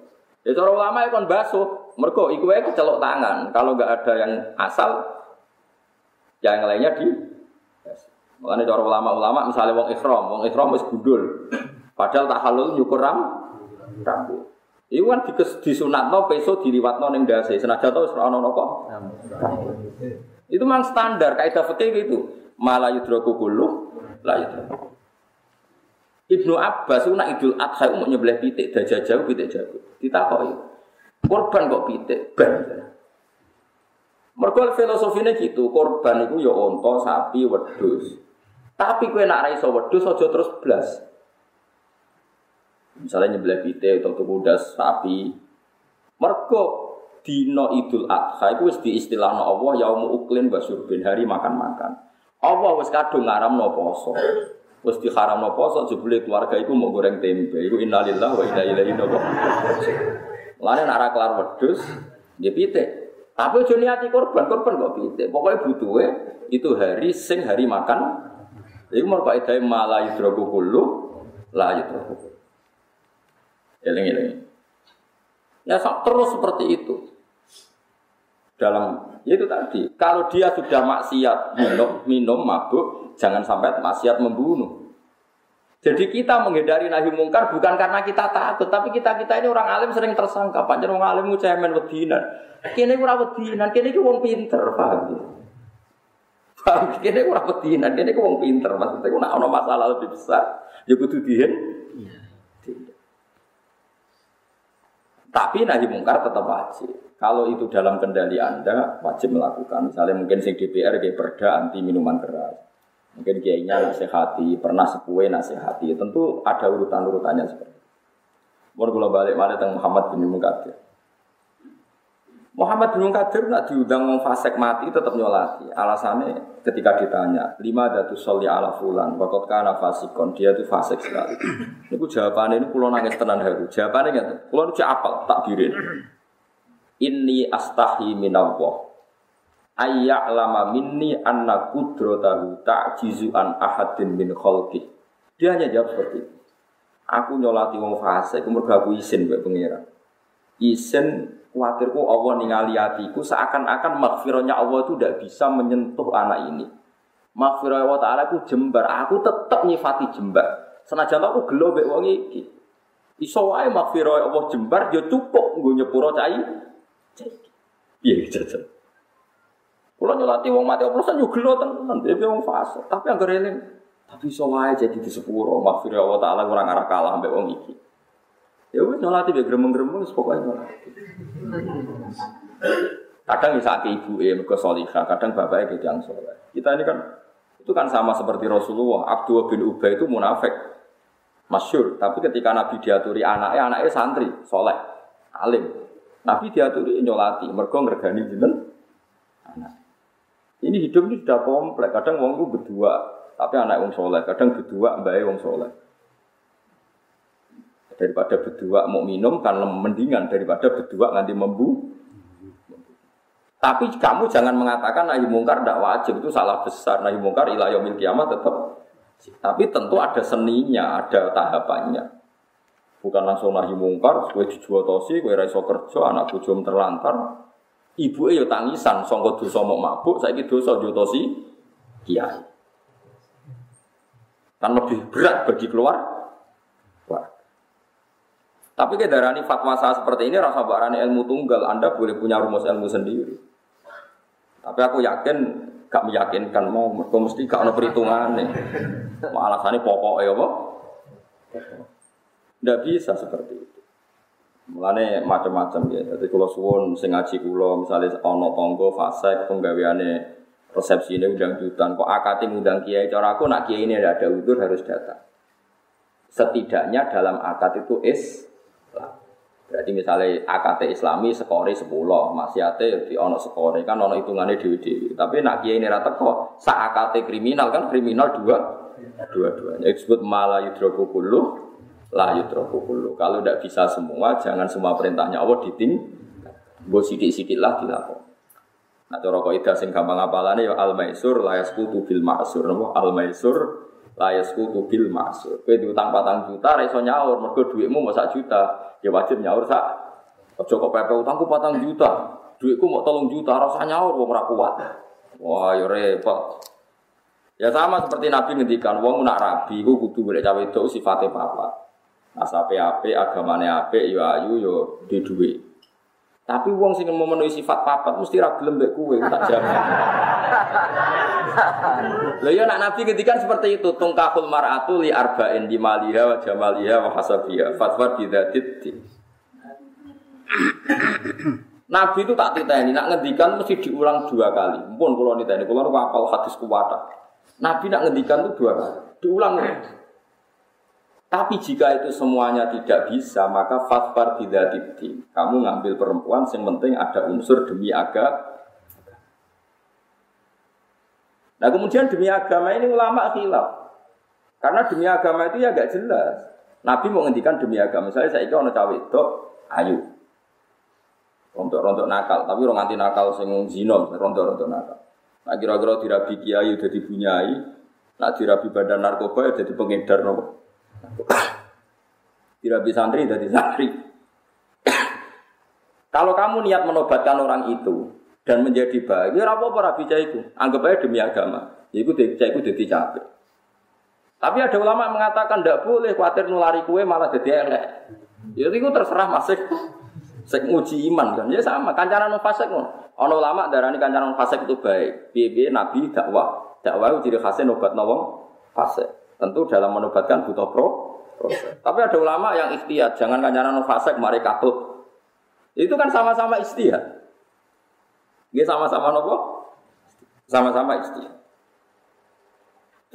Ya cara ulama ya kon basuh, mereka iku wae kecelok tangan. Kalau nggak ada yang asal, yang lainnya di Makanya cara ulama-ulama misalnya wong ikhram, wong ikhram wis gundul. Padahal tak halul nyukur ram rambut. Iku kan disunatno peso diliwatno ning dase. Senajan to wis ora ono kok. Itu memang standar kaidah fikih gitu. Malah yudroku kullu la yudroku. Ibnu Abbas itu nak idul adha mau nyebelah pitik dajah jauh pitik jago. Ditakoki. Korban kok pitik ban. Mergo filosofine gitu, korban itu ya onto, sapi, wedhus. Tapi kowe nak ra iso wedhus aja terus blas. Misalnya nyebelah pite atau tuku das sapi. Mergo dino Idul Adha iku wis diistilahno Allah yaumu uklin basurbin hari makan-makan. Allah wis kadung ngaramno poso. Wis diharamno poso jebule keluarga iku mau goreng tempe. Iku innalillahi wa inna ilaihi raji'un. Lane nek ora kelar wedhus, nggih pite. Tapi ojo niati korban, korban kok pite. Pokoknya butuhe itu hari sing hari makan. Iku mergo edae malah yudroku kullu la yudroku. Eling-eling. Ya terus seperti itu. Dalam ya itu tadi, kalau dia sudah maksiat minum, minum mabuk, jangan sampai maksiat membunuh. Jadi kita menghindari nahi mungkar bukan karena kita takut, tapi kita kita ini orang alim sering tersangka. Panjang orang alim men wedinan. Kini ora wedinan, kini ku wong pinter, paham? Kini ora wedinan, kini ku wong pinter. Maksudnya ku nak masalah lebih besar, ya kudu dihen. Iya. Tapi nahi mungkar tetap wajib. Kalau itu dalam kendali Anda, wajib melakukan. Misalnya mungkin sing DPR kayak perda anti minuman keras. Mungkin kiainya nasihati, pernah sepue nasihati. Tentu ada urutan-urutannya seperti itu. Mau kalau balik balik tentang Muhammad bin Mukadir. Muhammad bin Munkadir nak diundang wong fasik mati tetap nyolati. Alasannya ketika ditanya, lima datu soli ala fulan, wakot kana fasikon, dia itu fasik sekali. Ini jawabannya ini pulau nangis tenan haru. Jawabannya gitu, pulau itu apal tak dirin. Ini astahi minallah. Ayyak lama minni anna kudrotahu ta'jizu an ahadin min kholki. Dia hanya jawab seperti itu. Aku nyolati wong fasik, kemudian aku izin buat pengira. Izin Khawatirku Allah ningali hatiku seakan-akan makfirahnya Allah itu tidak bisa menyentuh anak ini. Makfirah Allah Ta'ala aku jembar, aku tetap nyifati jembar. Senajan aku gelo mbek wong iki. Iso wae makfirah Allah jembar ya cukup nggo nyepuro cai. Iya jajan. Kula nyolati wong mati oplosan yo gelo tenan, dhewe wong fase. Tapi anggere eling, tapi iso wae jadi di sepuro makfirah Allah Ta'ala ora ngarah kalah mbek wong iki. Ya wis nyolati be gremeng-gremeng wis pokoke. Kadang bisa ke ibu eh mergo solihah, kadang bapaknya gedang soleh. Kita ini kan itu kan sama seperti Rasulullah. Abdullah bin Ubay itu munafik, masyur. Tapi ketika Nabi diaturi anaknya, anaknya santri, soleh, alim. Nabi diaturi nyolati, mergo ngergani jinten anak. Ini hidup ini sudah kompleks. Kadang wong itu berdua, tapi anak wong soleh. Kadang berdua, mbak wong soleh daripada berdua mau minum kan mendingan daripada berdua nanti membu. Tapi kamu jangan mengatakan nahi mungkar tidak wajib itu salah besar. Nahi mungkar ilah yaumil kiamat tetap. Tapi tentu ada seninya, ada tahapannya. Bukan langsung nahi mungkar, gue dijual tosi, gue raiso kerja, anak bujum terlantar. Ibu yo tangisan, songkot dosa mau mabuk, saya gitu dosa jual tosi, kiai. Kan lebih berat bagi keluar. Tapi ke darani fatwa saya seperti ini rasa barani ilmu tunggal, Anda boleh punya rumus ilmu sendiri. Tapi aku yakin gak meyakinkan mau mereka mesti gak perhitungan nih. Alasannya pokok ya apa? Tidak bisa seperti itu. Mulane macam-macam ya. Jadi kalau suwon sing ngaji kula misalnya ono tonggo fase penggaweane resepsi ini undang jutaan kok akati undang kiai cara aku nak kiai ini ada udur harus datang. Setidaknya dalam akad itu is Berarti misalnya AKT Islami skore 10, maksiate di ono skore kan ono hitungannya dewi-dewi. Tapi nak kiai ini rata kok sa AKT kriminal kan kriminal dua dua-duanya. Disebut malah yudroku kulu, lah yudroku kulu. Kalau tidak bisa semua, jangan semua perintahnya Allah diting. Gue sidik-sidik lah dilakukan. Nah, cara kok ida sing gampang apalane ya al maisur la yasqutu bil ma'sur. Napa al maisur layas kutu bil masuk. Kue diutang patang juta, reso nyaur, mereka duitmu mau sak juta, ya wajib nyaur sak. Ojo kok pepe utangku patang juta, duitku mau tolong juta, rasa nyaur, wong ora kuat. Wah, ya repot. Ya sama seperti Nabi ngendikan, wong nak rabi, ku kudu boleh cawe itu sifatnya papa. Asape ape, agamane ape, yo ya ayu, yo di duit. Tapi wong sing memenuhi sifat papat mesti ra gelem mbek kowe tak jamin. Lah ya nak Nabi ngendikan seperti itu, tungkahul mar'atu li arba'in di maliha wa jamaliha wa hasabiha. Fatwa bidatit Nabi itu tak ini, nak ngendikan mesti diulang dua kali. Mumpun kalau niteni, kalau apal hadis kuwata. Nabi nak ngendikan itu dua kali, diulang. Tapi jika itu semuanya tidak bisa, maka fatfar tidak dibdi. Kamu ngambil perempuan, yang penting ada unsur demi agama. Nah kemudian demi agama ini ulama khilaf. Karena demi agama itu ya gak jelas. Nabi mau ngendikan demi agama. Misalnya saya ikut cawe itu, ayu. Rontok-rontok nakal, tapi orang anti nakal sing zino, rontok-rontok nakal. Nah kira-kira dirabi kiai udah dibunyai, nah dirabi badan narkoba ya jadi pengedar nopo. Tidak bisa santri jadi santri. Kalau kamu niat menobatkan orang itu dan menjadi baik, ya apa apa rabi itu. Anggap aja demi agama. Iku cah itu jadi capek. Tapi ada ulama yang mengatakan tidak boleh khawatir nulari kue malah jadi elek. Ya itu terserah masih sek nguji iman kan. Ya sama, kancaran fasik ngono. Ono ulama darani kancaran fasik itu baik. Piye nabi dakwah. Dakwah itu ciri khasnya nobat nawang fasik. Tentu dalam menobatkan butuh pro. Tapi ada ulama yang ikhtiar, jangan kancaran fasik mari katut. Itu kan sama-sama ikhtiar. Dia sama-sama nopo? Sama-sama ikhtiar.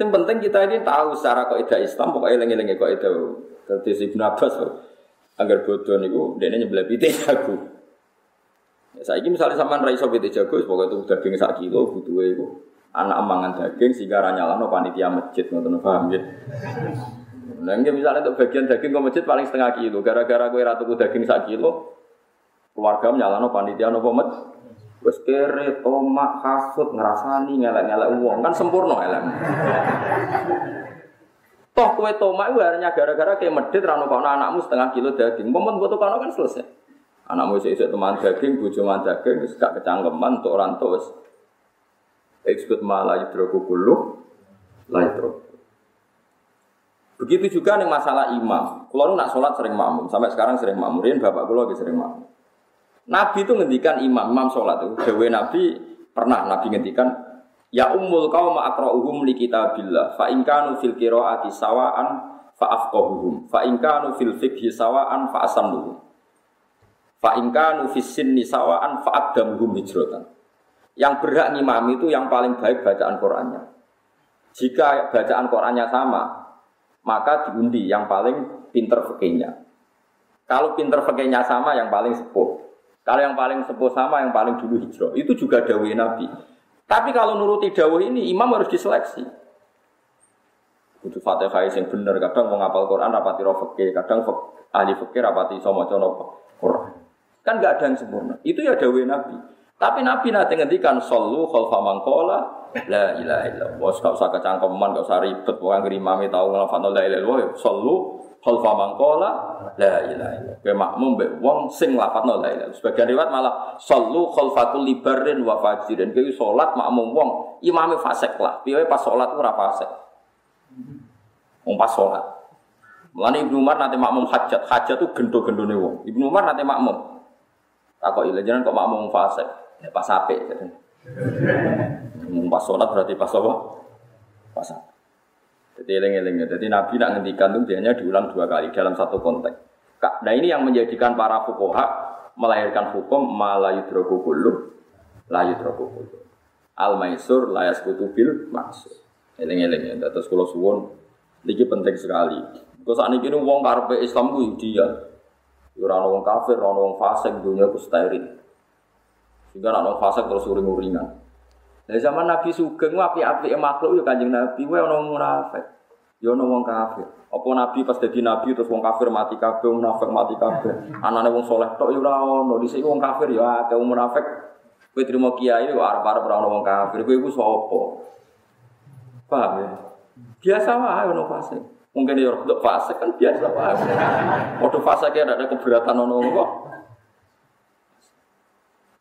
Yang penting kita ini tahu secara kaidah Islam pokoknya lengi-lengi kaidah. Jadi Ibn Abbas agar bodoh niku dene nyebelah pite aku. Ya, saya ini misalnya sama rai pite jago, pokoknya itu daging sak kilo butuh itu anak emangan daging sehingga ranyala no panitia masjid nonton paham ya. Nah, misalnya untuk bagian daging ke masjid paling setengah kilo, gara-gara gue ratu daging sak kilo, keluarga no panitia no masjid. Wes kere, tomak, kasut, ngerasani, ngelak-ngelak uang kan sempurna elem. Toh kue tomak itu hanya gara-gara kayak medit rano kono anakmu setengah kilo daging. Momen buat kono kan selesai. Anakmu isi teman daging, bujo teman daging, gak kecangkeman untuk orang tua Ekspert malah yudroku bulu, lah Begitu juga nih masalah imam. Kalau nak sholat sering makmum, sampai sekarang sering makmurin, bapak gue lagi sering makmum. Nabi itu ngendikan imam, imam sholat itu. Dewi Nabi pernah Nabi ngendikan Ya ummul kaum akra'uhum li kitabillah. Fa in kanu fil qiraati sawaan fa afqahuhum. Fa in fil fiqhi sawaan fa asamluhum fa in fis sinni sawaan fa aqdamuhum hijratan yang berhak ngimami itu yang paling baik bacaan Qur'annya jika bacaan Qur'annya sama maka diundi yang paling pinter fikihnya kalau pinter fikihnya sama yang paling sepuh kalau yang paling sepuh sama yang paling dulu hijrah, itu juga dawai Nabi. Tapi kalau nuruti dawai ini, imam harus diseleksi. Kudu fatihah yang benar, kadang mau ngapal Quran rapati roh fakir, kadang ahli fakir rapati cono Quran. Kan gak ada yang sempurna. Itu ya dawai Nabi. Tapi Nabi nanti ngendikan solu khalfa mangkola la ilaha illallah. Gak usah kecangkeman, gak usah ribet. Wong imam tahu ngelafadzno la ilaha illallah. Solu khalfa mangkola la ilaha illallah. Kowe makmum mbek wong sing lafadzno la ilaha. Sebagian riwayat malah sallu khalfatul libarin wa fajirin. Kowe salat makmum wong imame fasik lah. Piye pas salat ora fasik. Wong pas salat. Mulane Ibnu Umar nanti makmum hajat. Hajat tuh gendo-gendone wong. Ibnu Umar nanti makmum. Takok ile jenengan kok makmum fasik. Ya pas apik. Pas salat berarti pas apa? Pas apik. Jadi eling-eling. Jadi Nabi nak ngendikan itu biasanya diulang dua kali dalam satu konteks. Nah ini yang menjadikan para fukoha melahirkan hukum malayudroku kulu, layudroku kulu. Al maisur layas kutubil maksud. Eling-eling ya. Terus kalau suwon, ini penting sekali. Kalau saat ini wong karpe Islam itu dia. Ora wong kafir, ora wong fasik, dunia ku steril. Sehingga ana wong fasik terus uring-uringan. Dari zaman Nabi Sugeng api-api makhluk ya Kanjeng Nabi wae ana munafik. Ya ana wong kafir. Apa Nabi pas dadi nabi terus wong kafir mati kabeh, munafik mati kabeh. Anane wong soleh tok ya ora ono. Dhisik wong kafir ya akeh wong munafik. Kowe trimo kiai kok arep-arep ora wong kafir. Kowe iku sapa? Paham ya? Biasa wae ono fase. Mungkin ya untuk fase kan biasa wae. Waktu kayak ada keberatan ono kok.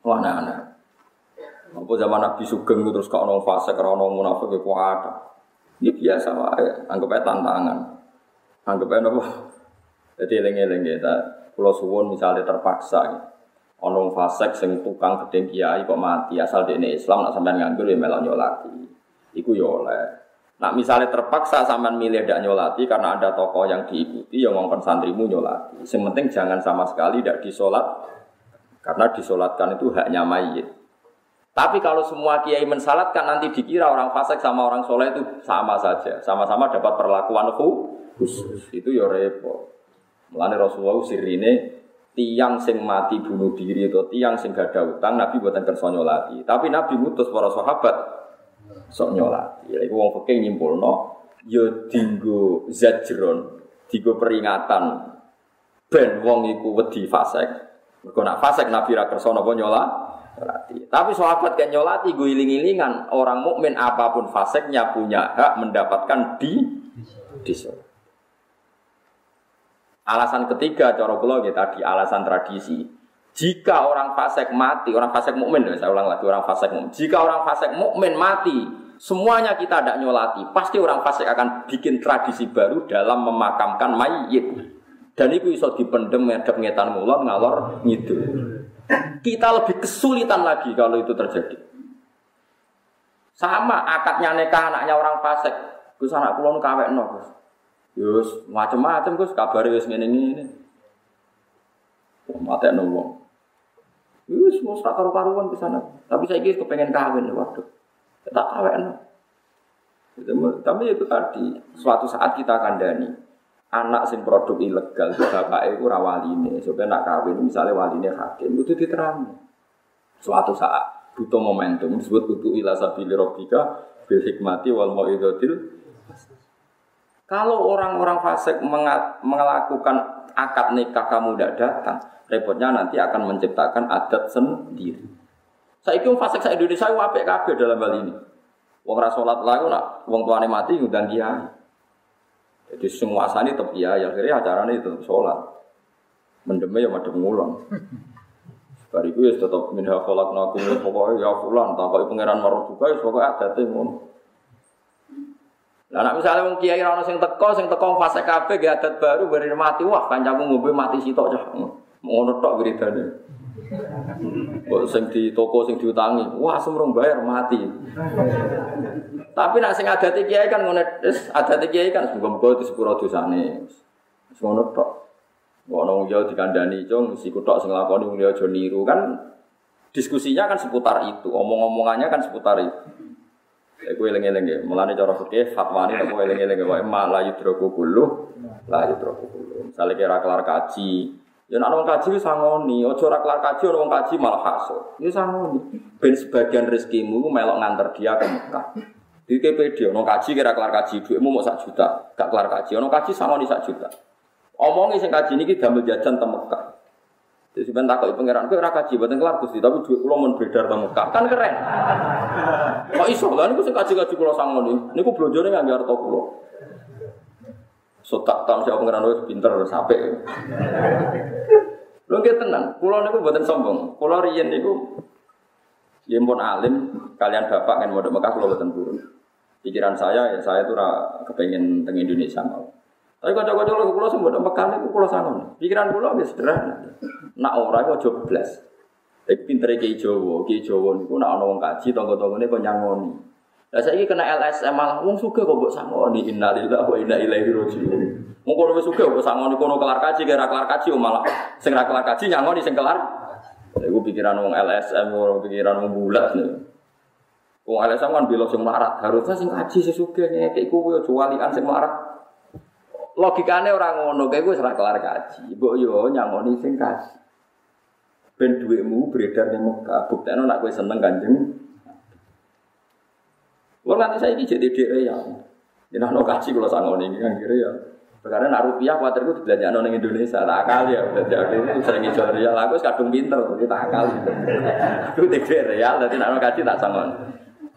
Wah, nah, apa zaman Nabi Sugeng terus kau nong fase nong munafik ya kuat. Ini biasa wae, anggap aja tantangan. Anggap aja apa? Jadi lengi-lengi kita, pulau suwon misalnya terpaksa, ya. ono fasek sing tukang gedeng kiai kok mati asal di Islam nak sampean nganggur ya melok nyolati. Iku ya oleh. Nak misalnya terpaksa sampean milih tidak nyolati karena ada tokoh yang diikuti yang ngongkon santrimu nyolati. Yang penting jangan sama sekali tidak disolat karena disolatkan itu haknya mayit. Tapi kalau semua kiai mensalatkan nanti dikira orang fasik sama orang soleh itu sama saja, sama-sama dapat perlakuan hu, khusus. Itu ya repot. Mulane Rasulullah sirine tiang sing mati bunuh diri atau tiang sing gak ada utang Nabi buatan kersa nyolati. Tapi Nabi mutus para sahabat sok nyolati. Ya iku wong fikih nyimpulno ya dinggo zajron, dinggo peringatan ben wong iku wedi fasik. Mergo nak fasik Nabi ra kersa nyolati. Tapi sahabat kan nyolati gue iling-ilingan orang mukmin apa pun faseknya punya hak mendapatkan di di Alasan ketiga cara kula tadi alasan tradisi. Jika orang fasik mati, orang fasik mukmin, saya ulang lagi orang fasik mukmin. Jika orang fasik mukmin mati, semuanya kita tidak nyolati. Pasti orang fasik akan bikin tradisi baru dalam memakamkan mayit. Dan itu bisa dipendem medep ngetan mulon ngalor ngidul. Kita lebih kesulitan lagi kalau itu terjadi. Sama akadnya nikah anaknya orang fasik. Gus anak kulon kawek no, Gus. Yus macam-macam Gus kabare wis ngene-ngene. Mate wong. Yus mau sak karu-karuan ke sana. Tapi saya kira kepengen kawin waktu. Tak kawin. Tapi itu tadi suatu saat kita akan dani anak sing produk ilegal bapak itu rawali ini supaya nak kawin misalnya wali ini hakim itu diterang suatu saat butuh momentum disebut butuh ilah sabili robika bil hikmati wal mau'idotil kalau orang-orang fasik melakukan akad nikah kamu tidak datang, repotnya nanti akan menciptakan adat sendiri. Saya kira fasik saya Indonesia wape kabeh dalam hal ini. Wong rasolat lagu nak, wong tuane mati ngundang dia. Jadi semua sani tetap ya, ya akhirnya acaranya itu sholat. Mendeme ya madem ngulon. Bariku ya tetap minha kolak nakum pokoknya ya fulan, tak kau pangeran juga ya pokoknya ngono. Lah nek misale wong kiai ono sing teko, sing teko fase kabeh ge adat baru bari mati, wah kancamu ngombe mati sitok cah. Ngono tok wiridane. Kok sing di toko sing diutangi, wah semrong bayar mati. Tapi nek sing adat kiai kan ngono, adat kiai kan muga-muga disepuro dosane. Wis ngono tok. Ono yo dikandani cung si kutok sing lakoni wong aja niru kan diskusinya kan seputar itu, omong-omongannya kan seputar itu. Ya kowe eling-eling ya. Mulane cara fikih fatwane nek kowe eling-eling ya wae ma la yudroku kullu la yudroku kullu. Misale kira kelar kaji, ya nek wong kaji sangoni, aja ora kelar kaji ora wong kaji malah hasud. Ya sangoni. Ben sebagian rezekimu melok nganter dia ke Mekah. Di KPD, ono kaji kira kelar kaji, duitmu mau sak juta, gak kelar kaji, ono kaji sangoni sak juta. Omongi sing kaji ini damel jajan te Mekah. Jadi sebentar takut pangeran, kau raka kaji buatan kelar gusti, tapi duit pulau mau beredar tentang Mekah, kan keren. Kok iso lah, ini sing kaji kaji pulau sangon ini, ini aku belanja nih nggak harta pulau. So tak tahu siapa pangeran itu pinter sampai. Lo kita tenang, pulau ini buatan sombong, pulau rian itu, ya pun alim, kalian bapak kan mau Mekah pulau buatan turun. Pikiran saya ya saya tuh kepengen teng Indonesia mau. Tapi kocok kocok lagu pulau sembuh Mekah itu pulau sangon. Pikiran pulau ya sederhana. Nak ora iku aja blas. Iki pintere ki Jawa, ki Jawa niku nak ana wong kaji tangga-tanggane kok nyangoni. Lah saiki kena LSM malah wong sugih kok mbok sangoni innalillahi wa inna ilaihi raji'un. Wong kono wis sugih kok sangoni kono kelar kaji kira kelar kaji malah sing ra kelar kaji nyangoni sing kelar. Iku pikiran wong LSM, wong pikiran wong bulat nih. Wong LSM kan bilang sing marat, harusnya sing kaji sesugih ngekek kuwi aja walian sing marat logikane orang ngono kayak gue serah kelar kaji. Mbok yo nyangoni sing kaji. Ben duitmu beredar ning Mekah, buktekno nak kowe seneng Kanjeng. Wong nanti saya ini jadi dek ya. Ini no kaji kalau sangoni ini kan kira ya. Karena nak rupiah khawatir gue belanja nong Indonesia, tak akal ya belanja itu sering ngijol real, aku kadung pinter, tapi tak akal. Aku dek real, jadi nak kaji tak sangon.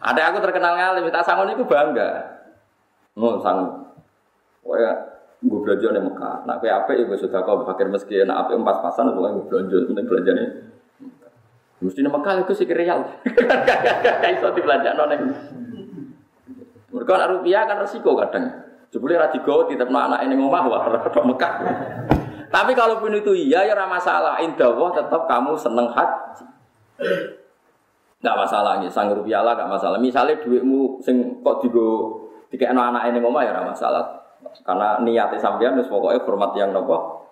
Ada aku terkenal ngalim, tak sangon itu bangga. Oh sangon. Wah gue belanja nih Mekah. Nak apa ya gue sudah kau fakir meski nak apa empat pasan atau gue belanja, penting belanja nih. Mesti nih Mekah itu sih real. Kayak di belanja noneng. Mereka nak rupiah kan resiko kadang. Jebule ra digawa tetep anak ini ngomah wah rada Mekah. Tapi kalaupun itu iya ya ora masalah. Indah tetap kamu seneng haji. Enggak masalah nih, sang rupiah lah enggak masalah. Misalnya duitmu sing kok digo dikekno anak ini ngomah ya ora masalah. Karena niatnya sampean wis pokoknya hormat yang nopo.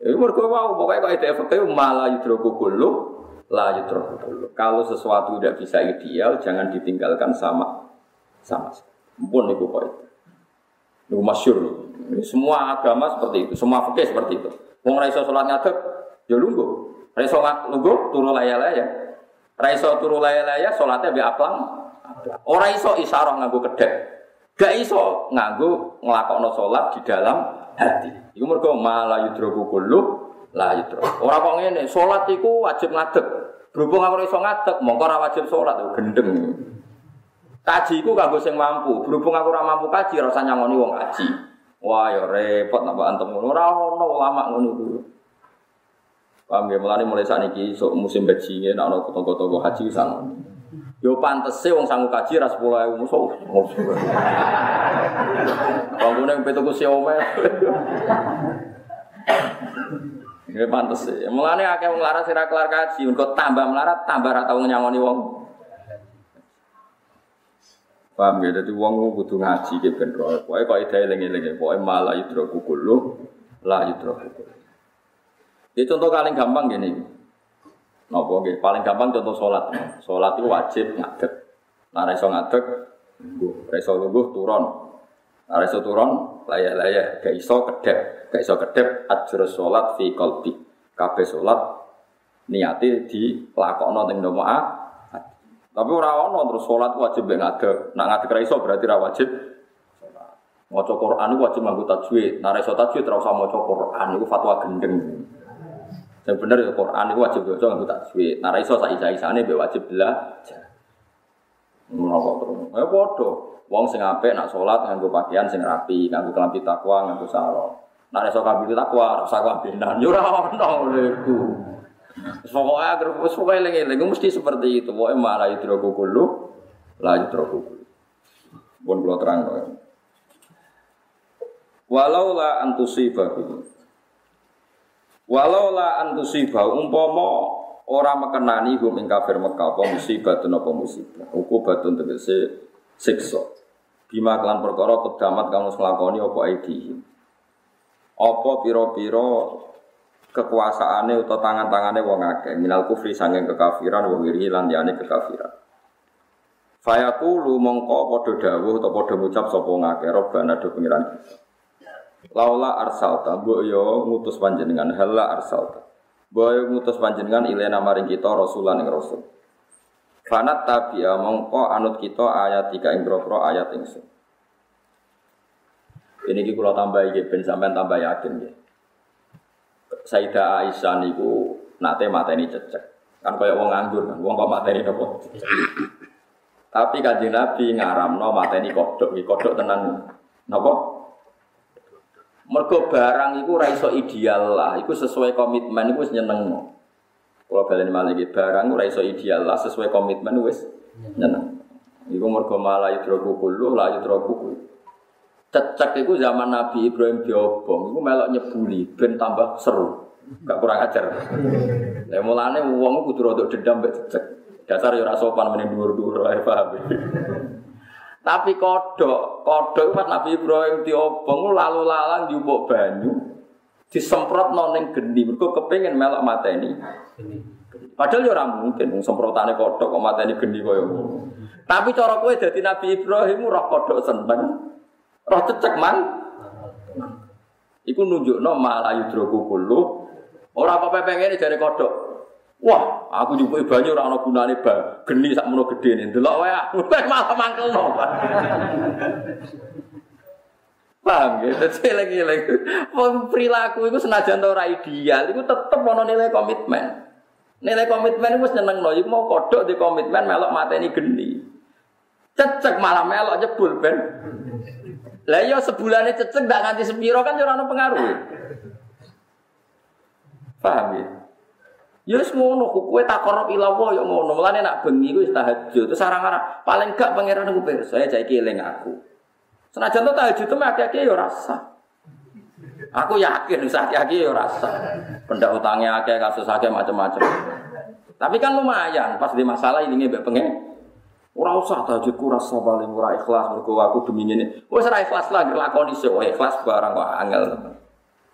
Itu mergo wow, pokoknya kalau itu efektif malah yudroku kullu la yudroku kullu. Kalau sesuatu tidak bisa ideal, jangan ditinggalkan sama sama. Pun itu kok itu. Itu masyur. Semua agama seperti itu, semua fikih seperti itu. Wong ra iso salat ngadeg, ya lungguh. Ra iso lungguh turu laya-laya. Ra iso turu laya-laya salate mbek aplang. Ora iso isyarah nganggo kedek. Gak iso nganggo nglakokno salat di dalam hati. Iku mergo mala yudroku kullu la yudro. Ora kok ngene, salat iku wajib ngadeg. Berhubung aku iso ngadeg, mongko ora wajib salat, gendeng. Kaji iku kanggo sing mampu. Berhubung aku ora mampu kaji, usah nyangoni wong kaji. Wah, ya repot napa antem ngono. Ora ono ulama ngono kuwi. Paham ya, mulane mulai saat ini, so, musim haji, nek ana toko-toko haji sang. Yo pantese wong sangu kaji ra 10.000 musuh. Wong kene petu ku siome. Ya pantes. Mulane akeh wong larat sira kelar kaji, engko tambah melarat, tambah ra tau nyangoni wong. Paham ya, jadi wong kudu ngaji ke ben roh. Pokoke kok ide eling-eling, pokoke malah yudro kukulu, la yudro kukulu. Ini contoh paling gampang gini. Nopo nggih, paling gampang contoh sholat. Sholat itu wajib ngadeg. Nah, iso ngadeg, lungguh. Iso lungguh turun. Nah, iso turun, laya-laya. Gak iso kedep. Gak iso kedep, ajur sholat fi. Kabeh sholat niati dilakokno teng nomo tapi ora ono terus salat wajib mek ngadeg. Nak ngadeg ra iso berarti ra wajib. Maca Quran wajib nganggo tajwid. Nek ra iso tajwid ora usah maca Quran iku fatwa gendeng. Yang bener ya Quran itu wajib baca nganggo tajwid. Nek ra iso sak isa-isane mbek wajib belajar. Ngono terus. Ya padha. Wong sing apik nak salat nganggo pakaian sing rapi, nganggo kelambi takwa, nganggo sarung. Nek iso kabeh takwa, ora usah kabenan. Yo ora ono. Pokoknya agar pokoknya eling-eling mesti seperti itu. Pokoknya malah yudroku kulu, lah yudroku kulu. Pun kalau terang Walau la antusibahu. Walau la antusibahu Umpama orang mekenani hum ing kafir Mekah apa musibah dan apa musibah. Batun tegese siksa. Bima kelan perkara kedamat kamu nglakoni apa aidihim. Apa pira-pira kekuasaane atau tangan-tangane wong akeh. Minal kufri sanging kekafiran wa wiri lan liyane kekafiran. Fayaqulu mongko padha dawuh atau padha ngucap sapa ngake robbana do pengiran kita. Laula arsalta mbok yo ngutus panjenengan. Halla arsalta. Mbok yo ngutus panjenengan ilena maring kita rasulan ing rasul. Fanat tabi'a mongko anut kita ayat tiga ing ayat ingsun. Ini kita tambah iki ben sampean tambah yakin ya. Sayyidah Aisyah niku nate mateni cecek. Kan kaya wong nganggur kan, wong kok mateni nopo? Tapi kanjeng Nabi ngaramno mateni kodok, iki kodok tenan napa? Mergo barang iku ora iso ideal lah, iku sesuai komitmen iku wis nyenengno. Kalau balen malah iki barang ora iso ideal lah sesuai komitmen wis nyeneng. Iku mergo malah yudroku kullu la yudroku kullu. Cecek itu zaman Nabi Ibrahim diobong, itu melok nyebuli, ben tambah seru, gak kurang ajar. Ya mulane itu kudu rodok dendam mbek. Dasar ya sopan mending dhuwur-dhuwur ae paham. Tapi kodok, kodok pas Nabi Ibrahim diobong lalu lalang diubuk banyu, disemprot noning geni, mergo kepengin melok mateni. Padahal ya mungkin semprotane kodok kok mateni geni ngono. Tapi cara kowe dadi Nabi Ibrahim roh kodok seneng. Roh cecek man. Iku nunjukno malah yudroku kullu. Ora apa pengen dari kodok. Wah, aku juga banyu ora ana gunane ba. Geni sak mono gedene. Delok wae aku malah mangkelno. Paham ya? Jadi lagi-lagi perilaku itu senajan ora ideal, itu tetep ono nilai komitmen. Nilai komitmen itu seneng no, mau kodok di komitmen melok mateni geni. Cecek malah melok jebul ben. Lah iya sebulannya cecek ndak nganti sepiro kan ora pengaruh. Paham ya? Ya wis ngono, kowe tak korup ila wa ya ngono. Mulane nak bengi ku tahajud. Terus arang-arang paling gak pangeran ku pirsa saya saiki eling aku. Senajan to tahajud itu akeh-akeh ya rasa. Aku yakin saat yakin ya rasa. Pendak utangnya akeh kasus akeh macam-macam. Tapi kan lumayan pas di masalah ini mbek pengen Ora usah tahajudku rasa paling ora ikhlas mergo aku demi ngene. Wis ora ikhlas lah nglakoni sik wae ikhlas barang kok angel.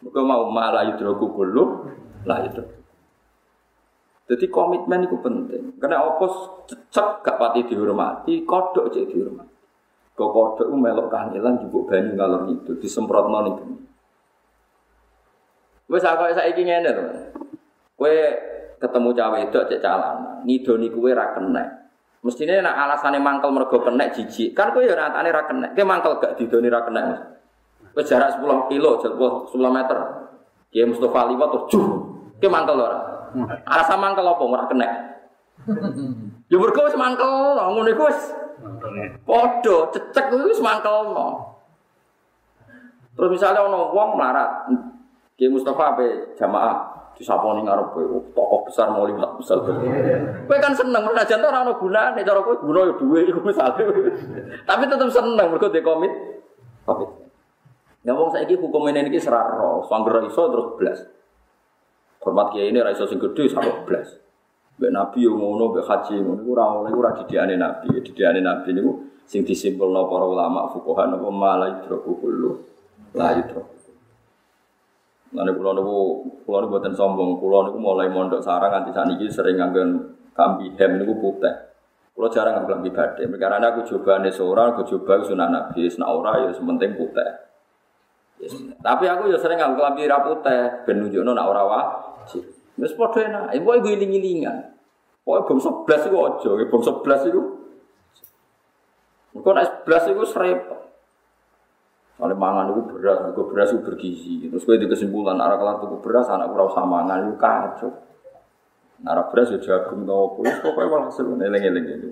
Mergo mau malah yudroku kulo lah itu. Jadi komitmen itu penting. Karena opos cecek gak pati dihormati, kodok cek dihormati. Kok kodok melok kangelan jupuk banyu ngalor itu disemprotno ning geni. Wis aku saiki ngene to. Kowe ketemu cawe itu cek calana, ngidoni kowe ra kena. Mestine nek alasane mangkel mergo kena jijik. Kan kowe ya nyatane ra kena. Kowe mangkel gak didoni ra kena. Wis jarak 10 kilo, 10 meter. Kiai Mustafa liwat tuh juh. Kowe mangkel ora? Alasan mangkel apa ora kena? Ya mergo wis mangkel, ngono iku wis Padha cecek kuwi wis mangkelno. Terus misalnya ono wong melarat, Ki Mustafa ape jamaah disaponi ngarep kowe tokoh besar mau lima besar. Kowe kan seneng senajan ora ono gunane cara kowe guna ya duwe iku misale. Tapi tetep seneng mergo de komit. Komit. Ya wong saiki hukum ini iki seraro, sangger iso terus blas. Hormat kiai ini ra iso sing gedhe sampe blas. Mbak Nabi yang ngono, mbak haji ngono, itu orang oleh ora didiane Nabi, didiane Nabi itu sing disimpulno para ulama fuqaha napa malah idroku kullu la idroku. Lalu kulo niku kulo niku buatan sombong, kulo niku mulai mondok sarang nganti saniki sering nganggen kambi hem niku putih. Kulo jarang nganggo kambi badhe, karena aku coba nih seorang, aku coba sunah Nabi, sunah ora ya sementing putih. Yes. Tapi aku ya sering nganggo kambi ra putih, ben nunjukno nak ora wajib. Wis padha enak. Ibu iku iling-ilingan. Pokoke bangsa blas iku aja, bangsa blas iku. Engko. Soalnya mangan itu beras, itu beras itu bergizi. Terus gue di kesimpulan, arah kelar tuku beras, anak kurang sama mangan itu kacau. Arah beras ya jagung tau apa, itu pokoknya malah seru, eleng-eleng itu.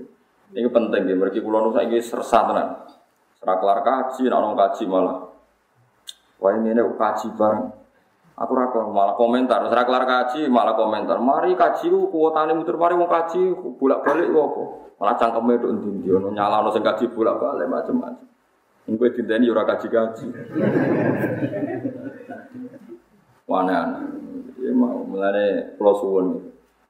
Ini penting ya, mereka pulau nusa ini sersat tenan. Serah kelar kaji, nak nong malah. Wah ini ini kaji bareng. Aku rakor malah komentar, serah kelar kaji malah komentar. Mari kaji ku kuotane muter mari mau kaji bolak balik kok. Malah cangkeme nduk ndi ono nyalano sing kaji bolak balik macam-macam. Engko dinteni ora kaji-kaji. Wana ya mau mulane kula suwun.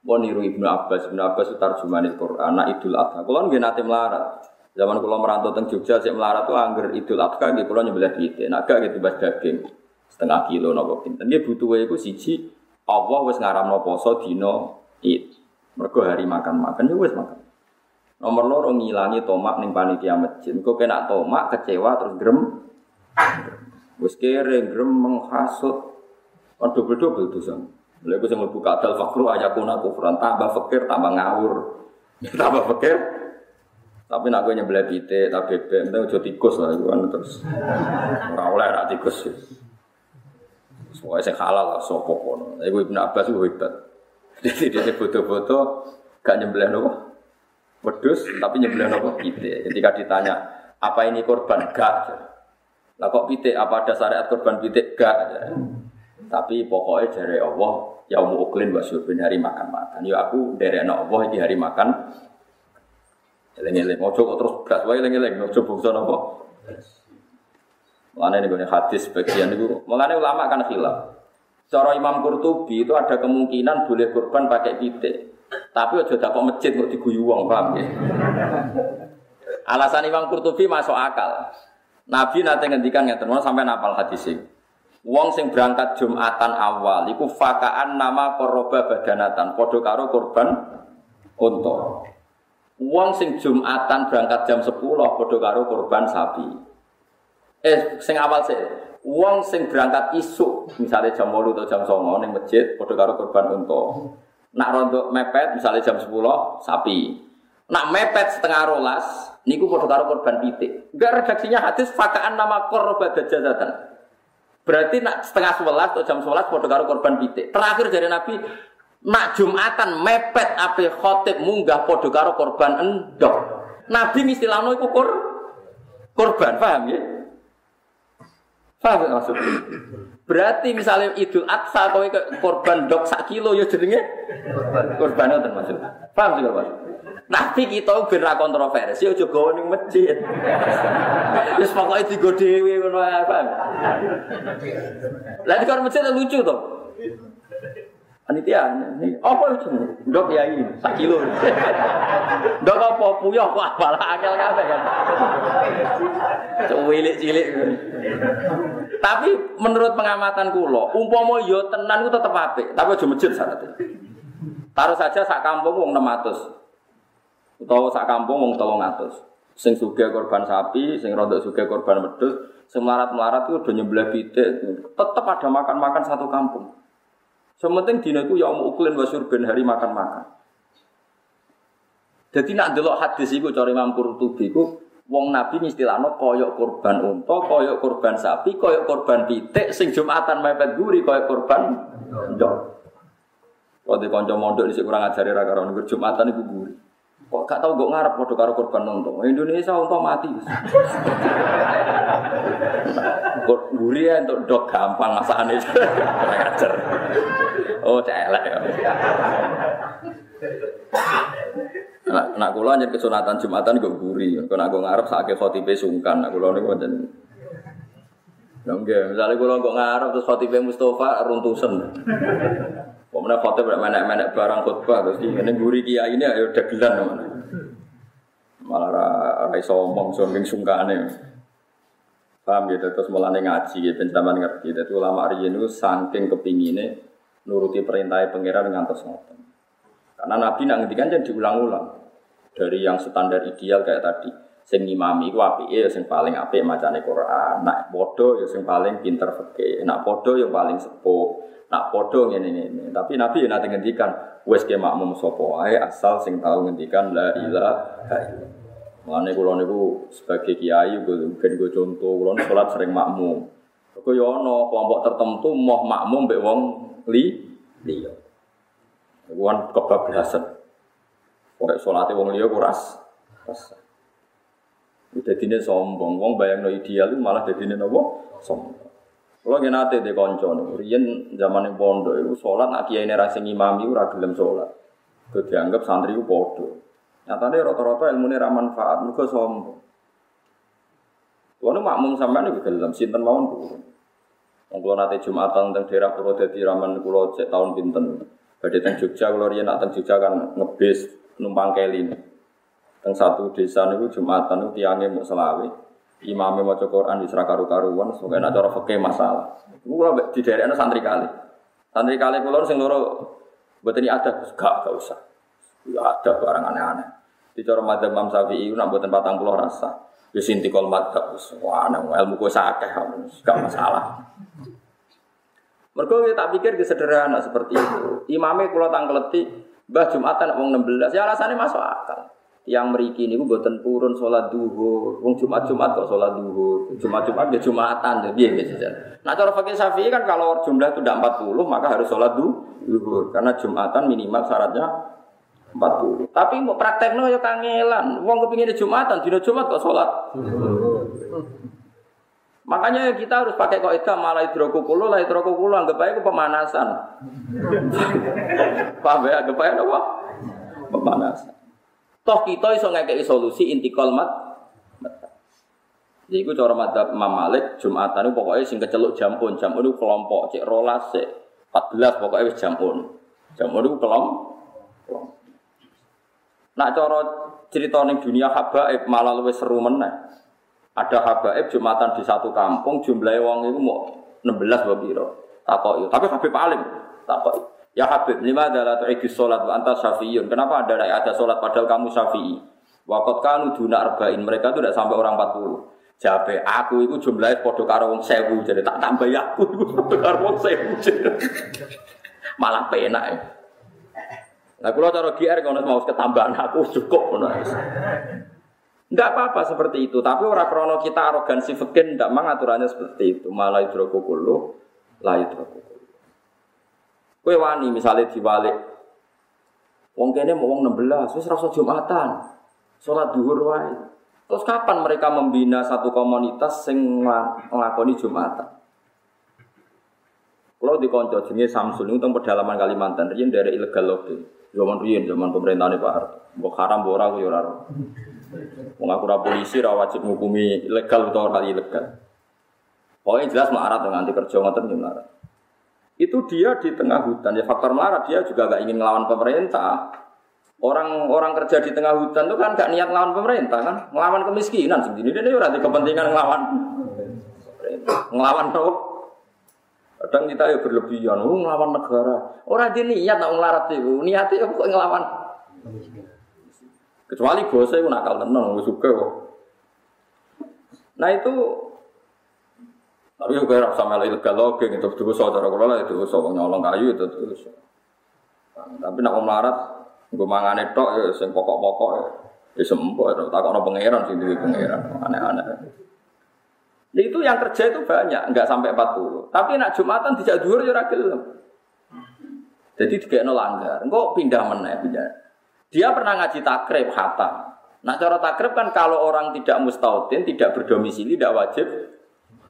Mau niru Ibnu Abbas, Ibnu Abbas itu tarjuman Quran, anak Idul Adha. Kula nggih nate melarat. Zaman kula merantau teng Jogja sik melarat tuh angger Idul Adha nggih kula nyebelah piye. Nak gak gitu bas daging setengah kilo nopo pinten. Dia butuh iku siji Allah wis ngaramno poso dina Id. Mergo hari makan-makan ya wis makan. Nomor loro ngilangi tomak ning panitia masjid. Kok kena tomak kecewa terus grem. Wis kere grem menghasut. Kan double-double dosa. Lha iku sing mlebu kadal fakru ayakuna kufran tambah fakir tambah ngawur. tambah fakir tapi nak gue nyebelah pite, tapi bebek, itu aja tikus lah, itu kan terus ora oleh rak tikus. Soalnya saya halal lah, sopo kono. Ibu Ibnu Abbas itu hebat. Jadi dia foto-foto gak nyembelih nopo wedus, tapi nyembelih nopo pite. Ketika ditanya apa ini korban gak? Lah kok pite? Apa ada syariat korban pite gak? Tapi pokoknya dari Allah, ya mau uklin wa syurbin hari makan makan. Ya aku dari anak Allah ini hari makan. Eleng-eleng, ojo kok terus beras, wae eleng-eleng, ojo bungsu nopo. Mulane ini banyak hadis bagian itu. Mulane ulama kan khilaf. Cara Imam Qurtubi itu ada kemungkinan boleh kurban pakai titik. Tapi aja dapat masjid kok diguyu wong, paham ya? Alasan Imam Qurtubi masuk akal. Nabi nanti ngendikan ngeten sampai napal hadis. Wong sing berangkat Jumatan awal iku fakaan nama koroba badanatan padha karo korban unta. Wong sing Jumatan berangkat jam 10 padha karo korban sapi eh sing awal sih uang sing berangkat isuk misalnya jam 8 atau jam 9 ning masjid padha karo korban unta nak rontok mepet misalnya jam 10 sapi. Nak mepet setengah rolas niku padha karo korban pitik. Enggak redaksinya hadis fakaan nama korban dajatan berarti nak setengah 11 atau jam 11 padha karo korban pitik. Terakhir dari nabi nak jumatan mepet ape khotib munggah padha karo korban endok. Nabi mistilano iku kor korban paham ya? Paham maksudnya? Berarti misalnya Idul Adha kowe korban dok sak kilo ya jenenge korban itu maksud. Paham juga Pak? Tapi kita ben ra kontroversi aja gawe ning masjid. Wis pokoke digo dhewe ngono paham? Lah di masjid lucu to. Panitia, ini apa itu? Dok ya ini, sak. Dok apa puyah kok malah akal kabeh kan. Cilik-cilik. Tapi menurut pengamatan kula, umpama yo tenan ku tetep apik, tapi aja masjid syaratnya. Taruh saja sak kampung wong 600. Utawa sak kampung wong 300. Sing suge korban sapi, sing rodok suge korban wedhus, sing melarat-melarat itu udah nyebelah pitik. Tetap ada makan-makan satu kampung. Sementing dina itu ya uklin wasur ben hari makan-makan. Jadi nak delok hadis iku cara Imam Qurtubi iku wong Nabi istilahno koyok korban unta, koyok korban sapi, koyok korban pitik, sing Jumatan mepet guri koyok korban ndok. Di konco mondok di kurang ajari ra karo Jumatan iku guri. Kok gak tau kok ngarep padha karo korban unta. Indonesia unta mati. Kok guri ya untuk dok gampang masakane. Kurang ajar. Oh, celek ya. Nak nak kula nyen kesunatan Jumatan kok guri. Kok nak ngarep sakake khotibe sungkan. Nak kula niku pancen Lha nggih, misale kula kok ngarep terus khotibe Mustofa runtusen. Pemenang foto menek-menek barang khutbah terus ini guri kiai ini ayo dagelan. Malah rai somong sombing sungkane. Paham gitu terus mulane ngaji gitu pencaman ngerti. Itu ulama riyen itu saking kepingine nuruti perintah pangeran ngantos ngoten. Karena Nabi nak ngendikan jadi diulang-ulang. Dari yang standar ideal kayak tadi. Sing imami ku apike ya sing paling apik macane Quran. Nak bodoh ya sing paling pinter. Nak bodoh ya paling sepuh. Nak podo ngene ngene. Tapi Nabi ya nanti ngendikan wes ke makmum wae asal sing tahu ngendikan la ilaha illallah. Mulane kula niku sebagai kiai ben gue contoh kula salat sering makmum. Kok yo ana kelompok tertentu mau makmum mbek wong li liya. Wan kebablasan. Pokoknya sholatnya wong liya kuras. Udah dini sombong, wong bayang no ideal malah jadi nopo sombong. Kalau gini nate di konco nih, Rian zaman pondok itu sholat nak kiai nera sing imam itu ragilem sholat. Itu dianggap santri itu podo. Nyatanya rata-rata ilmu ini manfaat, mereka sombong. Tuhan makmum sampai nih dalam sinten mawon. Wong kula nate Jumatan teng daerah Purwodadi raman kula cek tahun pinten. Badhe teng Jogja kula riyen nak Jogja kan ngebis numpang keli. Teng satu desa niku Jumatan niku tiange mau selawe imame maca Quran di karu-karuan sok enak cara fikih masalah. Kula di daerahnya santri kali. Santri kali kula sing loro mboten ada gak gak usah. Ya ada barang aneh-aneh. Di cara madzhab Imam Syafi'i nak mboten 40 rasa. Wis intikal madzhab wis wah ilmu ku sakeh gak masalah. Mergo tak pikir sederhana seperti itu. Imame kula tangkleti Mbah Jumatan wong 16 ya alasannya masuk akal yang meriki ini gue buatan purun sholat duhur, wong jumat jumat kok sholat duhur, jumat jumat ya jumatan, jadi ya gitu Nah cara fakir syafi'i kan kalau jumlah itu udah 40 maka harus sholat duhur, karena jumatan minimal syaratnya 40. Tapi mau praktekno ya kangelan, wong kepingin jumatan, tidak jumat kok sholat. Makanya kita harus pakai kaidah malah hidrokukulu lah hidrokukulu anggap aja pemanasan. Paham ya? Anggap aja apa? Pemanasan. Toh kita iso ngekei solusi inti kolmat. Jadi itu cara madzhab Imam Malik Jumatan itu pokoknya sing keceluk jampun, jampun itu kelompok cek rolas cek 14 pokoknya wis jampun. Jampun itu kelompok. Nak cara cerita ning dunia habaib malah lebih seru meneh. Ada habaib Jumatan di satu kampung jumlahnya wong itu mau 16 bae piro. Takoki. Tapi habib alim. Takoki. Ya Habib, lima adalah tu'idus sholat wa anta syafi'iyun. Kenapa ada ada sholat padahal kamu syafi'i? Wakot kanu duna arba'in. Mereka itu tidak sampai orang 40. Jabe, aku itu jumlahnya podo karo sewu jadi tak tambah ya aku itu podo karo sewu malah penak ya. Nah kalau cara GR kalau mau ketambahan aku cukup Tidak apa-apa seperti itu, tapi orang krono kita arogansi fikir tidak mengaturannya seperti itu. Malah hidrokokulu, lah hidrokokulu. Kue wani misalnya diwalik. Wong kene mau wong 16, wis rasa Jumatan. Salat duhur wae. Terus kapan mereka membina satu komunitas sing nglakoni Jumatan? Kalau di konco jenenge Samsul itu pedalaman Kalimantan, riyen dari ilegal loh. Zaman riyen, zaman pemerintahan Pak Harto. Mbok haram mbok ora yo ora. Wong aku ora polisi ora wajib ngukumi ilegal utawa ora ilegal. Pokoknya jelas melarat dengan kerja ngoten melarat itu dia di tengah hutan. Ya faktor melarat dia juga gak ingin ngelawan pemerintah. Orang-orang kerja di tengah hutan itu kan gak niat ngelawan pemerintah kan, ngelawan kemiskinan sendiri. Ora di kepentingan ngelawan ngelawan apa? Kadang kita ya berlebihan, oh ngelawan negara. Orang dia niat nak ngelarat itu, niatnya kok ngelawan. Kecuali bosnya itu nakal tenan, gue suka kok. Nah itu tapi gue rasa malah ilegal lagi gitu, itu saudara kalau lah itu soal nyolong kayu itu terus. Tapi nak melarat, gue mangan itu ya, sing pokok-pokok ya, ya sembuh, ya, tak kau pangeran sih di pangeran, aneh-aneh. Itu yang kerja itu banyak, nggak sampai 40. Tapi nak Jumatan tidak dhuwur ya ora Jadi tiga langgar. Engkau pindah mana pindah. Dia pernah ngaji takrib hatam. Nah cara takrib kan kalau orang tidak mustautin, tidak berdomisili, tidak wajib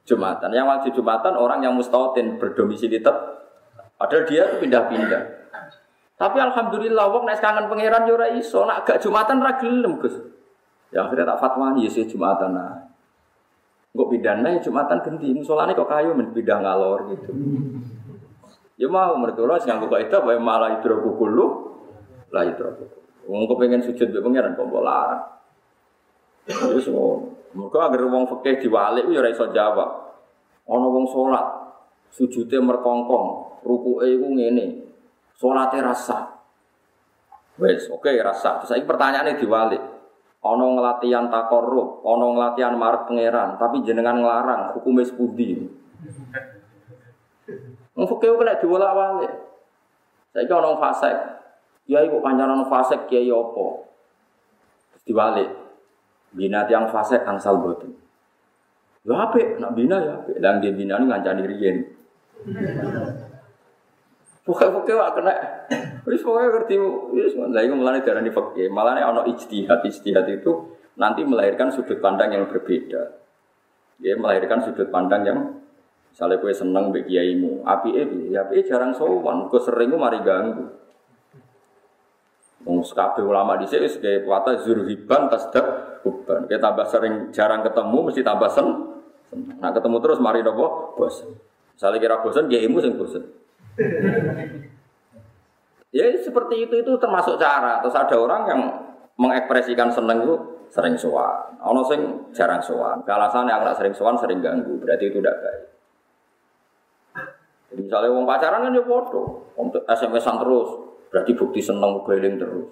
Jumatan. Yang wajib Jumatan orang yang mustautin berdomisili tetap. Padahal dia itu pindah-pindah. Tapi alhamdulillah wong nek kangen pangeran yo ora iso, nak gak Jumatan ra gelem. Ya akhirnya tak fatwani ya Jumatan nah. Kok pindah nih Jumatan ganti, musolane kok kayu men pindah ngalor gitu. Ya mau mereka lah nganggo kaidah wae malah idroku kulo lah idroku. Wong pengen sujud mbek pangeran kok mbok larang. Ya semua. Mereka agar wong fikih diwalik ya ora iso jawab. Ana wong salat sujude merkongkong, rukuke iku ngene. Salate rasa. Wes, oke okay, rasa. Terus saiki pertanyaane diwalik. Ana ngelatihan takorup, ana ngelatihan marek pangeran, tapi jenengan nglarang hukume sepundi. Wong fikih kena diwolak-walik. Saiki ana fasik. Kiai kok kancanan fasik kiai apa? Diwalik. Bina tiang fasik angsal boten. Ya apik, nak bina ya. Lah dia bina nu ngancani riyen. Pokoknya wak kena. Wis pokoknya ngerti wis lha iku mulane darani fikih. Malane ana ijtihad. Ijtihad itu nanti melahirkan sudut pandang yang berbeda. Dia melahirkan sudut pandang yang Misalnya kue seneng bagi kiaimu, api ya api jarang sowan, kue sering mari ganggu. Wong sekabe ulama di sini sebagai kata zurhiban tasdak huban. Kita tambah sering jarang ketemu, mesti tambah sen. Nah ketemu terus mari nopo bos. Misalnya kira bosan, dia imu sing bosan. ya seperti itu itu termasuk cara. Terus ada orang yang mengekspresikan seneng itu sering sowan. Ono sing jarang sowan. Alasannya anak sering sowan sering ganggu. Berarti itu tidak baik. Jadi misalnya wong pacaran kan ya foto, untuk SMS-an terus, berarti bukti seneng keliling terus.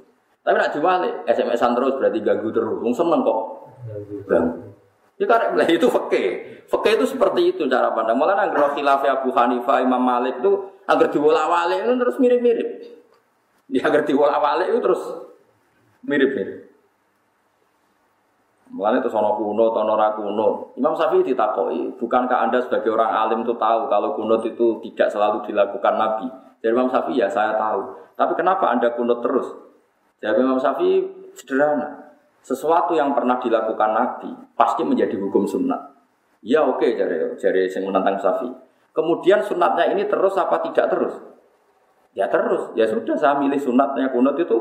Tapi nak diwali, SMS-an terus berarti ganggu terus. Wong seneng kok. Ganggu. Ya karena itu fakih. Fakih itu seperti itu cara pandang. Malah nggak khilafah Abu Hanifah, Imam Malik itu agar diwala-wali itu terus mirip-mirip. Ya agar diwala-wali itu terus mirip-mirip. Mulanya itu sono kuno, tono kuno. Imam Syafi'i ditakoi, bukankah anda sebagai orang alim itu tahu kalau kunut itu tidak selalu dilakukan Nabi? Jadi Imam Syafi'i ya saya tahu. Tapi kenapa anda kunut terus? Jadi Imam Syafi'i sederhana. Sesuatu yang pernah dilakukan Nabi pasti menjadi hukum sunnah. Ya oke okay, jari jari yang menantang Syafi'i. Kemudian sunatnya ini terus apa tidak terus? Ya terus. Ya sudah saya milih sunatnya kunut itu.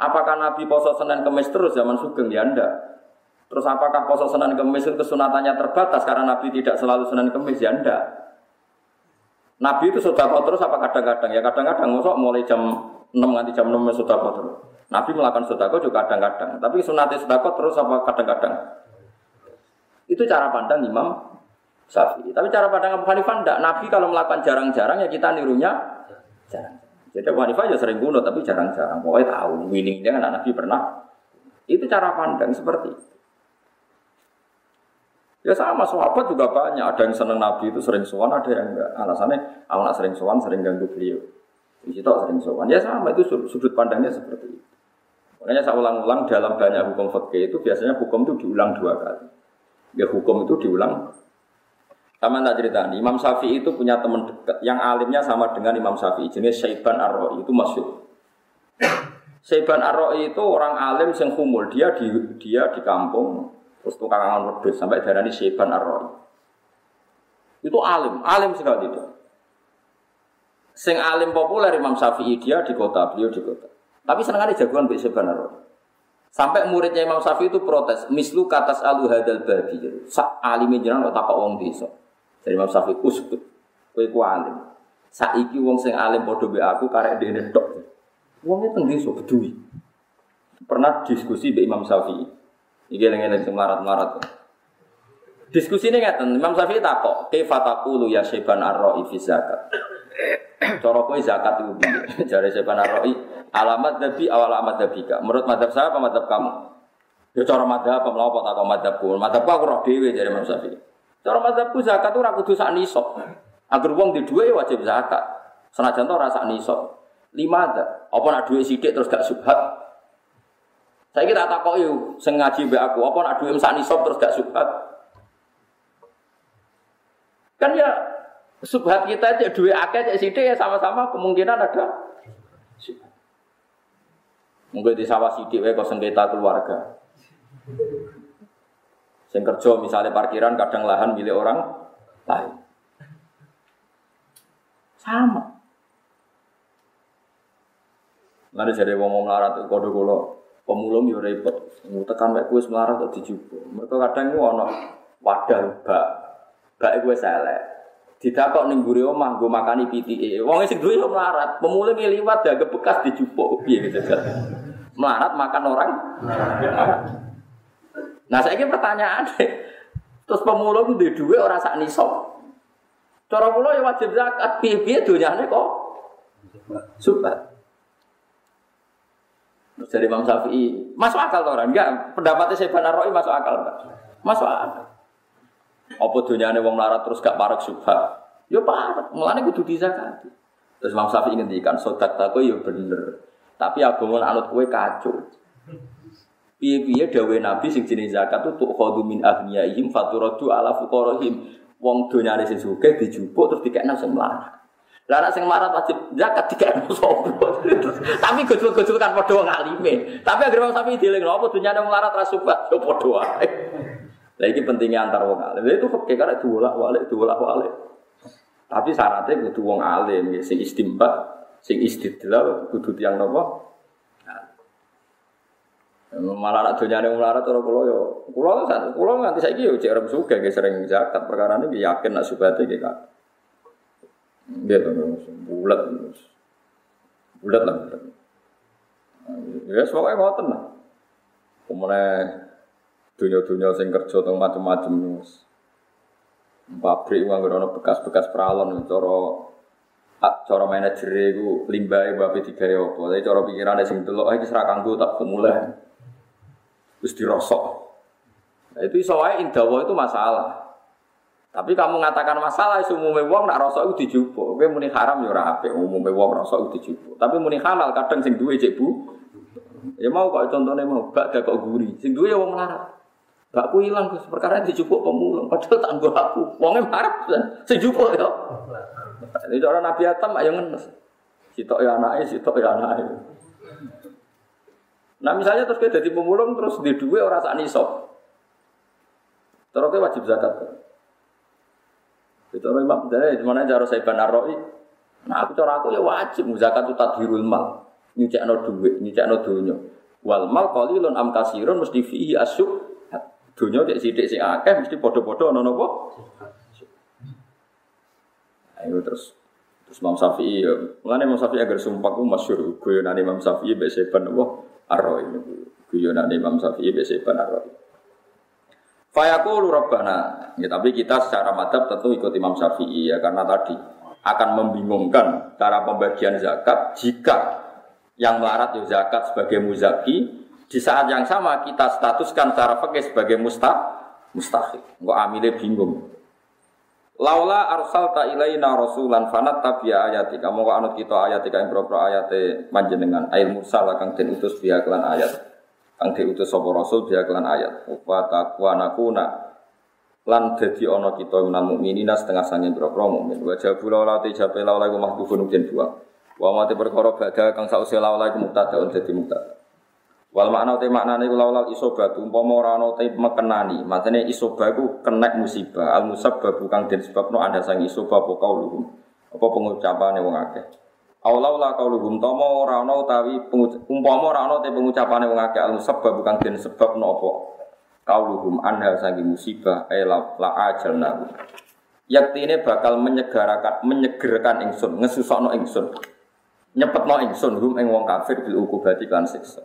Apakah Nabi poso Senin Kemis terus zaman Sugeng? Ya enggak. Terus apakah poso Senin Kemis itu kesunatannya terbatas karena Nabi tidak selalu Senin Kemis? Ya enggak. Nabi itu sudah kok terus apa kadang-kadang? Ya kadang-kadang masuk mulai jam 6 nanti jam 6 sudah kok terus. Nabi melakukan kok juga kadang-kadang. Tapi sunatnya sudah kok terus apa kadang-kadang? Itu cara pandang Imam Syafi'i. Tapi cara pandang Abu Hanifah enggak. Nabi kalau melakukan jarang-jarang ya kita nirunya jarang. Jadi Abu Hanifah ya sering bunuh tapi jarang-jarang. Pokoknya tahu winning dia kan Nabi pernah. Itu cara pandang seperti itu. Ya sama sahabat juga banyak. Ada yang senang Nabi itu sering sowan, ada yang enggak. Alasannya anak sering sowan sering ganggu beliau. Di situ sering sowan. Ya sama itu sudut pandangnya seperti itu. Makanya saya ulang-ulang dalam banyak hukum fikih itu biasanya hukum itu diulang dua kali. Ya hukum itu diulang sama tak cerita nih, Imam Syafi'i itu punya teman dekat yang alimnya sama dengan Imam Syafi'i, jenis Syaiban ar itu masuk. Syaiban ar itu orang alim yang kumul, dia di dia di kampung terus tukang wedhus sampai darah ini Syaiban ar Itu alim, alim sekali itu. Sing alim populer Imam Syafi'i dia di kota, beliau di kota. Tapi senengannya jagoan Mbak Syaiban ar Sampai muridnya Imam Syafi'i itu protes, mislu katas alu hadal babi. Sak alimnya jenang kok tapak wong desa. Dari Imam Syafi'i uskut, kowe ku alim. Saiki wong sing alim padha mbek aku karek dene tok. Wong itu nggih so peduli. Pernah diskusi mbek Imam Syafi'i. Iki lengen sing marat-marat. Diskusi ini ngeten, Imam Syafi'i takok, "Kaifa taqulu ya Syaiban ar-ra'i fi zakat?" Cara kowe zakat iku piye? Jare Syaiban ar-ra'i, Alamat dabi awal alamat dabika. Menurut madhab saya apa madhab kamu? Ya cara madhab apa melawa tak kau madhabku. Madhabku aku roh dewi jadi Imam Syafi'i. Cara madhabku zakat itu ragu tuh sak nisab. Agar uang di dua wajib zakat. Senajan to rasa nisab. Lima ada. Apa nak duit sidik terus gak subhat? Saya kira tak kok yuk, sengaji be aku. Apa nak duit sak nisab terus gak subhat? Kan ya subhat kita aja duit akeh cek sidik ya sama-sama kemungkinan ada Mungkin di sawah sidik wae kok sengketa keluarga. Sing kerja misalnya parkiran kadang lahan milik orang lain. Sama. Nanti jadi wong melarat kode kulo pemulung yo repot. Tekan mek kuwi melarat kok dijupo. Mereka kadang ku ono wadah bak. Bak gue selek. Ditakok ning mburi omah nggo makani pitike. Wong sing duwe yo melarat, pemulung liwat daga bekas dijupuk piye gitu. Melarat makan orang. Nah, saya ini pertanyaan Terus pemulung di dua orang sak nisab. Cara kula ya wajib zakat, piye-piye donyane kok subat. Terus dari Imam Syafi'i, masuk akal orang? Enggak, pendapatnya saya benar Roy masuk akal enggak? Masuk akal. Apa dunyane wong larat terus gak parek subhat? Ya parek, mulane kudu dizakat. Terus Imam Syafi'i ngendikan, sodak tako ya bener. Tapi agama anut kue kacau. Piye-piye dawe Nabi sing jenis zakat itu tuh khodu min ahniyaihim faturadu ala fuqarahim. Wong donyane sing sugih dijupuk terus dikekno sing. Lah anak sing melarat wajib zakat dikekno sapa? Tapi gojol-gojol kan padha wong alime. Tapi agar wong sapi dileng apa donyane melarat ra subat yo padha wae. Lah iki pentingnya antar wong alim. Itu fakir karena diolak-walik, diolak-walik. Tapi syaratnya kudu wong alim sing istimbat sing istidlal kudu tiang nopo malah nak dunyane melarat ora kula yo kula kula nganti saiki yo cek rem sugih nggih sering zakat perkara ini yakin nak subate nggih to bulat bulat lah ya semoga ngoten lah kemudian dunia-dunia sing kerja teng macam-macam pabrik uang bekas-bekas peralon cara cara manajer iku limbahe bape digawe apa. Tapi cara pikirane sing delok iki ora kanggo tak pemula. Wis dirosok. Nah, itu iso wae itu masalah. Tapi kamu mengatakan masalah umume wong nak rosok itu dijupuk. Kowe muni haram ya ora apik umume wong rosok itu dijupuk. Tapi muni halal kadang sing duwe cek Bu. Ya mau kok contohnya mau bak kok guri. Sing duwe ya wong melarat. Bakku hilang terus perkara dijupuk pemulung padahal tak aku. Wonge marah sing ya. Ini orang Nabi Adam ayo ngenes. Sitok ya anaknya, sitok ya anaknya. Nah misalnya terus kita jadi pemulung terus di dua orang saat nisab. Terus wajib zakat. Itu orang imam dari mana cara saya benar roi. Nah aku cara aku ya wajib zakat itu tadhirul mal. Nyucek no duit, nyucek no dunya. Wal mal qalilun am kasirun mesti fihi asyuk. Dunya cek sidik si akeh mesti podo-podo ono nopo. Ayo terus terus Imam Syafi'i ya. Mulane Imam Syafi'i agar sumpah ku masyhur guyonan Imam Syafi'i mbek seban apa arro ini. Guyonan Imam Syafi'i mbek seban. Fayaqulu Rabbana. Ya, tapi kita secara madhab tentu ikut Imam Syafi'i ya karena tadi akan membingungkan cara pembagian zakat jika yang melarat ya zakat sebagai muzaki di saat yang sama kita statuskan secara fakir sebagai mustah mustahil. Enggak amile bingung. Laula arsalta ilaina rasulan fanat tabiya ayati. Kamu kok anut kita ayati yang berapa ayate panjenengan air mursal kang den utus biya kelan ayat. Kang diutus sapa rasul biya kelan ayat. Wa taqwa nakuna lan dadi ana kita minal mukminina setengah sange berapa mukmin. Wa jabu laula te jabe laula iku mahdhufun den dua. Wa mate perkara badha kang sause laula iku mubtada dadi mubtada. Wal makna te maknane iku laulal isobat umpama ora ana te mekenani. Matene isobah iku kenek musibah. Al musabbab kang den sebabno anda sang isobah apa kauluhum. Apa pengucapane wong akeh. Aulaula kauluhum tama ora ana utawi umpama ora ana te pengucapane wong akeh al musabbab kang den sebabno apa kauluhum anda sang musibah ela la ajalna. Yaktine bakal menyegarakan menyegerkan ingsun, ngesusokno ingsun. Nyepetno ingsun hum ing wong kafir bil ukubati kan siksa.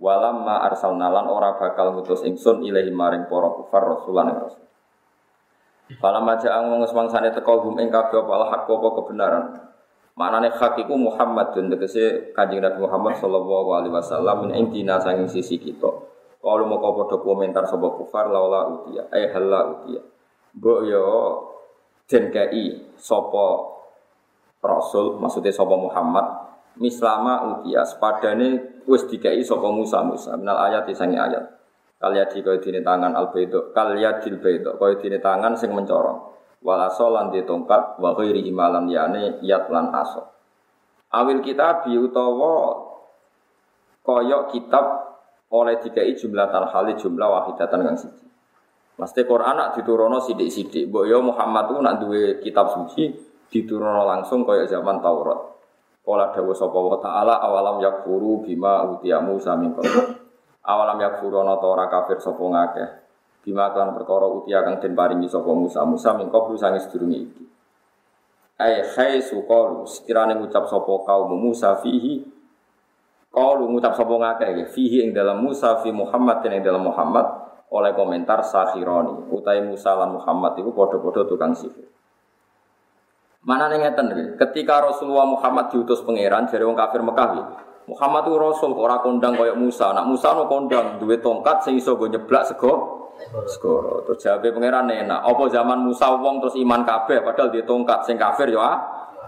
Walamma arsalna lan ora bakal ngutus ingsun ilahi maring para kufar rasulan ing rasul. Falamma ja'ang mengus mangsane teka hum ing kabeh apa kebenaran. Maknane hak iku Muhammadun tegese Kanjeng Nabi Muhammad sallallahu alaihi wasallam min indina sanging sisi kita. Kalau mau kau podo komentar sapa kufar laula utia, eh halla utia. Mbok yo den kei sapa Rasul, maksudnya sapa Muhammad, mislama utia, sepadane wis dikei sapa Musa Musa minal ayat sangi ayat. Kalian di kau tangan al bedo, kalian di bedo, kau tangan sing mencorong. Walaso lan di tongkat, wa ghairi yane yat lan aso. Awil kitab utawa koyok kitab oleh dikai jumlah talhali jumlah wahidatan kang siji. Mesti Quran nak diturono sidik-sidik. Mbok yo Muhammad tuh nak duwe kitab suci diturono langsung kaya zaman Taurat. Kala dawa sapa wa taala awalam yakfuru bima utiya Musa min Awalam yakfuru ana ta ora kafir sapa ngakeh. Bima kan perkara utiya kang den paringi sapa Musa Musa min qablu sange sedurunge iki. Ai khai suqalu sekirane ngucap sapa kaum Musa fihi Qalu ngucap sapa ngakeh ya fihi ing dalam Musa fi Muhammad ing dalam Muhammad oleh komentar Sahironi utai Musa lan Muhammad itu padha-padha tukang sihir. Mana nih ngeten ketika Rasulullah Muhammad diutus pangeran dari wong kafir Mekah Muhammad itu Rasul ora kondang kaya Musa. Nak Musa no kondang duwe tongkat iso go nyeblak sego segoro. Terus jawab pangeran enak. Apa zaman Musa wong terus iman kabeh padahal dia tongkat sing kafir ya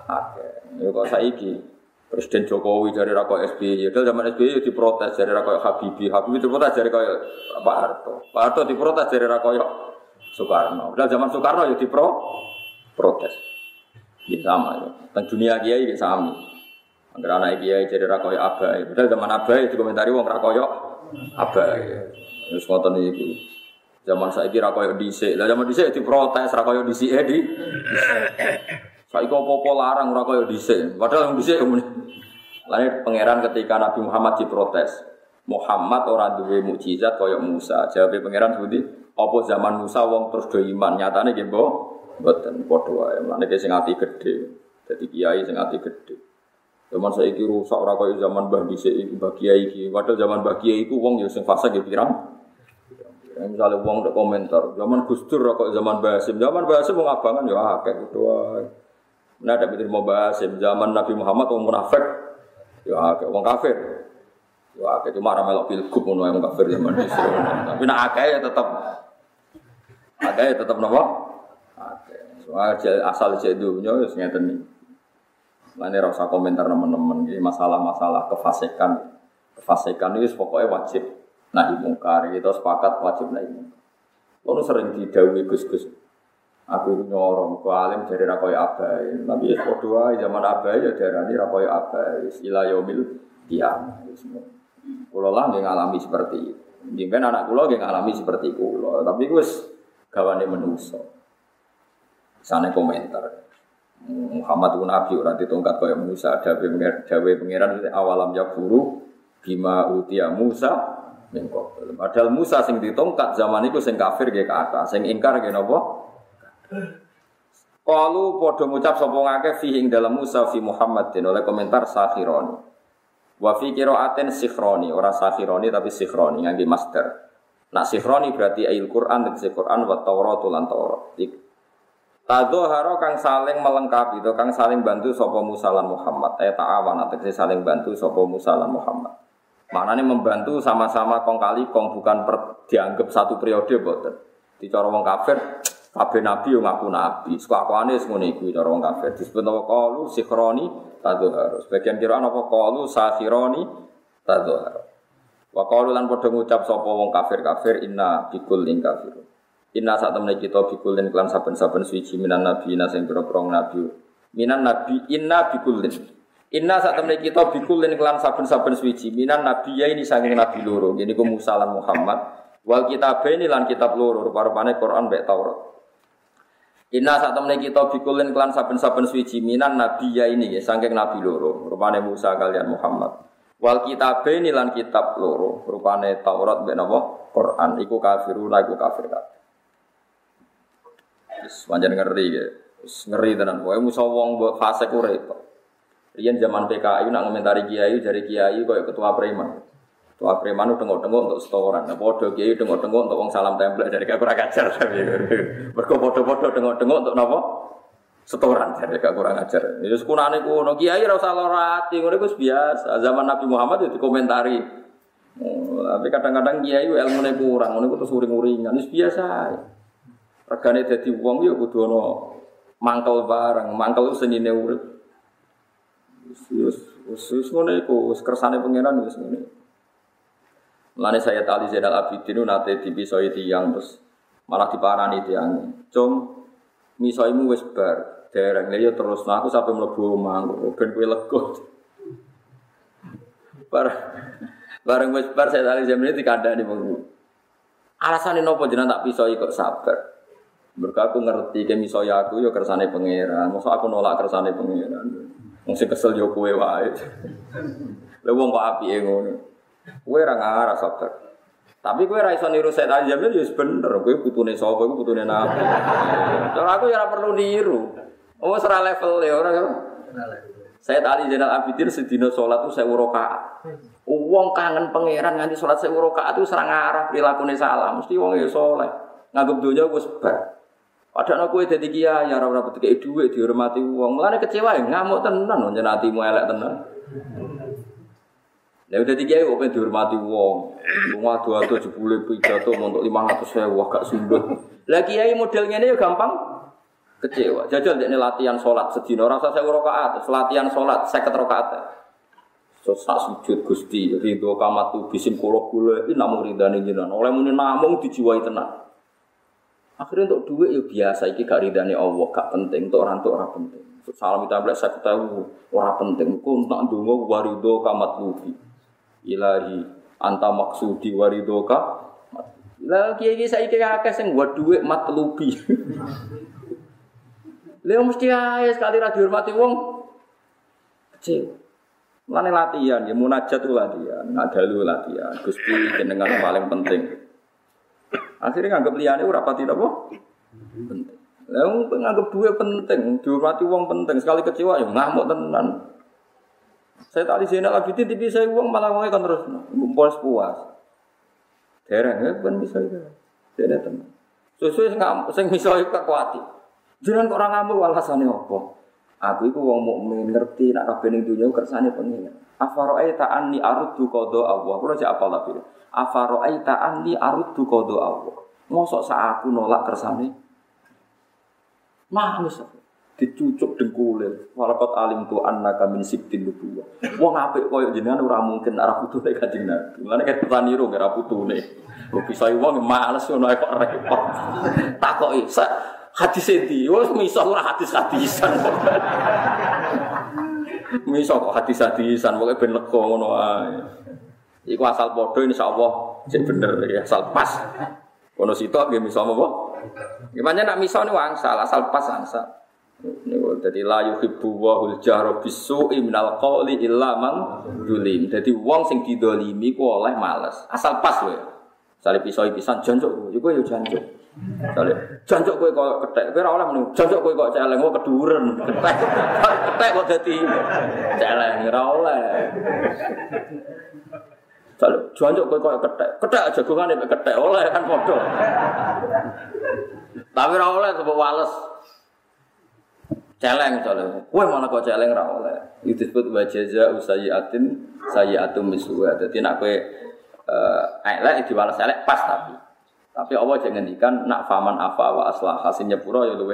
akeh. Ya kok saiki Presiden Jokowi dari rako SBY, dari zaman SBY diprotes dari rako Habibie, Habibie diprotes dari kaya Pak Harto, Pak Harto diprotes dari rako Soekarno. Dan zaman Soekarno ya dipro protes. Ya sama ya. Dan dunia kiai ya sama. Agar anak kiai jadi rako abai. Padahal zaman abai dikomentari wong rako abai. Terus ngotot itu. Zaman saya kira koyo dhisik. Lah zaman dhisik diprotes ra koyo dhisik eh, di. Saiki apa-apa larang ora kaya dhisik. Padahal yang dhisik Lain pangeran ketika Nabi Muhammad diprotes. Muhammad orang duwe mukjizat kaya Musa. Jawab pangeran seperti apa zaman Musa wong terus do iman. Nyatane nggih mbok mboten padha wae. Mulane sing ati gedhe. Dadi kiai sing ati. Zaman saiki rusak ora kaya zaman Mbah dhisik iki Mbah Kiai iki. Padahal zaman Mbah Kiai iku wong ya sing fase nggih pirang. Ya, misalnya wong udah komentar, zaman Gus Dur kok zaman Basim, zaman Basim wong abangan ya akeh gitu Nah, ada pikir mau bahas zaman Nabi Muhammad orang munafik, ya kayak orang kafir. Ya kayak cuma ramai melok pilgub ngono yang kafir zaman itu. Tapi nak akeh ya tetap akeh ya tetap nopo. Akeh. Soalnya asal jedunya ya ngeten nih. Mana rasa komentar teman-teman ini masalah-masalah kefasikan. Kefasikan itu pokoknya wajib nahi mungkar. Kita sepakat wajib nahi mungkar. Kalau sering didawi gus-gus. Aku nyorong ke alim dari rakoy abai. Tapi ya doa zaman abai ya dari ini rakoy abai. Sila yomil kiam. Kulo lah nggak ngalami seperti itu. Jika anak kulo nggak ngalami seperti kulo. Tapi gue gawane menuso. Sana komentar. Muhammad pun nabi orang ditongkat kaya Musa dawe dawe pangeran awalam ya guru bima utia Musa Padahal Musa sing ditongkat zaman itu sing kafir gak kata, sing ingkar gak nopo Kalu podo ngucap sapa ngake fi ing dalam Musa fi Muhammadin oleh komentar sakhironi. Wa fi qiraatin sikhroni, ora sakhironi tapi sikhroni ngangge master. Nak sikhroni berarti ayat Quran dan Quran wa Taurat lan Taurat. Tadzoharo kang saling melengkapi itu kang saling bantu sapa Musa lan Muhammad. Eh ta'awan atau saling bantu sapa Musa lan Muhammad. Maknanya membantu sama-sama kong kali kong bukan per, dianggap satu periode boten. Dicara wong kafir nabi yo ngaku nabi. Sekuakane semono iku cara wong kafir. Disebut apa qalu sikhroni tadhharu. Sebagian kira apa qalu sakhironi tadhharu. Wa qalu lan padha ngucap sapa wong kafir-kafir inna bikul ing kafir. Inna saat temen kita bikul ing klan saben-saben suci minan nabi sing pira-pira nabi. Minan nabi inna bikul Inna saat temen kita bikul ing klan saben-saben suci minan nabi ya ini saking nabi loro. Jadi ku Musa lan Muhammad. Wal kitab ini lan kitab loro rupa-rupane Quran mek Taurat. Inna saat temen kita bikulin klan saben-saben suci minan nabi ya ini ya sangking nabi loro rupane Musa kalian Muhammad. Wal kitab ini lan kitab loro rupane Taurat ben apa Quran iku kafiruna iku kafir. Wis pancen ngeri ya. Wis ngeri tenan kowe musa wong mbok fase ku. Riyen zaman PKI nak komentari kiai dari kiai koyo ketua preman. Tua preman itu tengok-tengok untuk setoran. Nah, podo kiai tengok-tengok untuk uang salam template dari kakak kacar. Mereka podo-podo tengok-tengok untuk nopo setoran jadi gak kurang ajar. Itu sekunane kuno kiai ora usah lorati, ngono biasa. Zaman Nabi Muhammad itu dikomentari. Oh, tapi kadang-kadang kiai ilmune kurang, ngono iku terus uring-uringan, wis biasa. Regane dadi wong ya kudu ana mangkel bareng, mangkel senine urip. Wis wis ngono iku, wis kersane pangeran wis ngono. Mulane saya tali Zainal Abidin nate dipisoi tiyang terus malah diparani tiyang. Cung misoimu wis bar, dereng. Ya terus nah aku sampai mlebu omah ben kowe lega bar bareng wis bar saya tali jam ini dikandani mengku alasane nopo jenengan tak pisoi kok sabar? Mereka aku ngerti ke misoi aku yo kersane pangeran. Masa aku nolak kersane pangeran sing kesel yo kowe wae lha wong kok apike ngono kowe ora ngarah sabar tapi kowe ra iso niru saya tali jam ya bener kowe putune sapa kowe putune nabi cara aku ya ora perlu niru Oh, serah level ya orang ya. Saya tadi jenal Abidin sedino sholat tuh saya urokaat. Uang kangen pangeran nganti sholat saya urokaat itu serang arah perilaku salah. Mesti uang ya soleh. Nganggep dunia gue sebar. Padahal aku jadi ya orang dapat kayak duit dihormati uang. Mulanya kecewa ya ngamuk tenan, njen hatimu elek tenan. Ya udah tiga ya, pengen dihormati uang. Bunga dua tujuh puluh pidato untuk lima ratus sewa gak sumbut. Lagi kiai modelnya ya gampang kecewa. Jajal ini latihan sholat sedino rasa saya rokaat, latihan sholat saya. So sak sujud gusti ridho kamatu bisim kulo kulo ini namun ridani jinan. Oleh muni namung dijiwai tenang. Akhirnya untuk duit ya biasa iki gak ridani Allah gak penting untuk orang untuk orang penting. Salam kita belas saya tahu orang penting. Kau tak dungo warido kamat lubi. Ilahi anta maksudi warido ka. Lah kiai saya kira akeh sing buat duit mat lubi. Lha mesti ae sekali ra dihormati wong kecil. Mulane latihan, ya munajat itu latihan, ngadalu latihan. Gusti jenengan paling penting. Akhirnya nganggep liyane ora pati napa? Penting. Lah wong nganggep duwe penting, dihormati wong penting. Sekali kecewa ya ngamuk tenan. Saya tadi Zainal Abidin tapi saya uang malah uangnya kan terus puas puas. Dereng ya kan bisa itu. Tidak tenang. Sesuai nggak, saya misalnya kekuati. Jangan orang ngamuk alasane opo. Aku iku wong mukmin ngerti nak kabeh ning dunya kersane pengen. Afaro'aita anni aruddu qada Allah. Kulo cek apal tapi. Afaro'aita anni aruddu qada Allah. Mosok sak aku nolak kersane. Manus dicucuk dengkulil. Walakot alim tu anna kamin sibtin nubuwa. Wong apik koyo jenengan ora mungkin arah putune Kanjeng Nabi. Mulane kan taniru ora putune. Kok bisa wong males ngono kok repot. Takoki, hadis itu, wes misal ora hadis hadisan. misal kok hadis hadisan, pokoknya ben lega ngono ae. Iku asal padha insyaallah sing bener ya, asal pas. Kono sitok nggih misal apa? Gimana nak misal niku angsal, asal pas angsal. Niku dadi la yuhibbu wa hul jahra bisu'i minal qawli illa man. Dadi wong sing didolimi ku oleh males. Asal pas wae. Sale pisau pisan jancuk, iku ya jancuk. Sale jancuk kowe kok kethek, kowe ora oleh menung. Jancuk kowe kok celeng kok keduren. Kethek. Kethek kok dadi celeng ora oleh. Sale jancuk kowe kok kethek. Kethek jagongane mek kethek oleh kan padha. Tapi ora oleh sebab wales. Celeng soalnya. Kowe malah kok celeng ora oleh. Itu disebut wa jaza usayiatin sayiatum misuwa. Dadi nek kowe eh elek diwales elek pas tapi. Tapi Allah jangan ngendikan nak faman apa wa aslah hasilnya pura ya luwe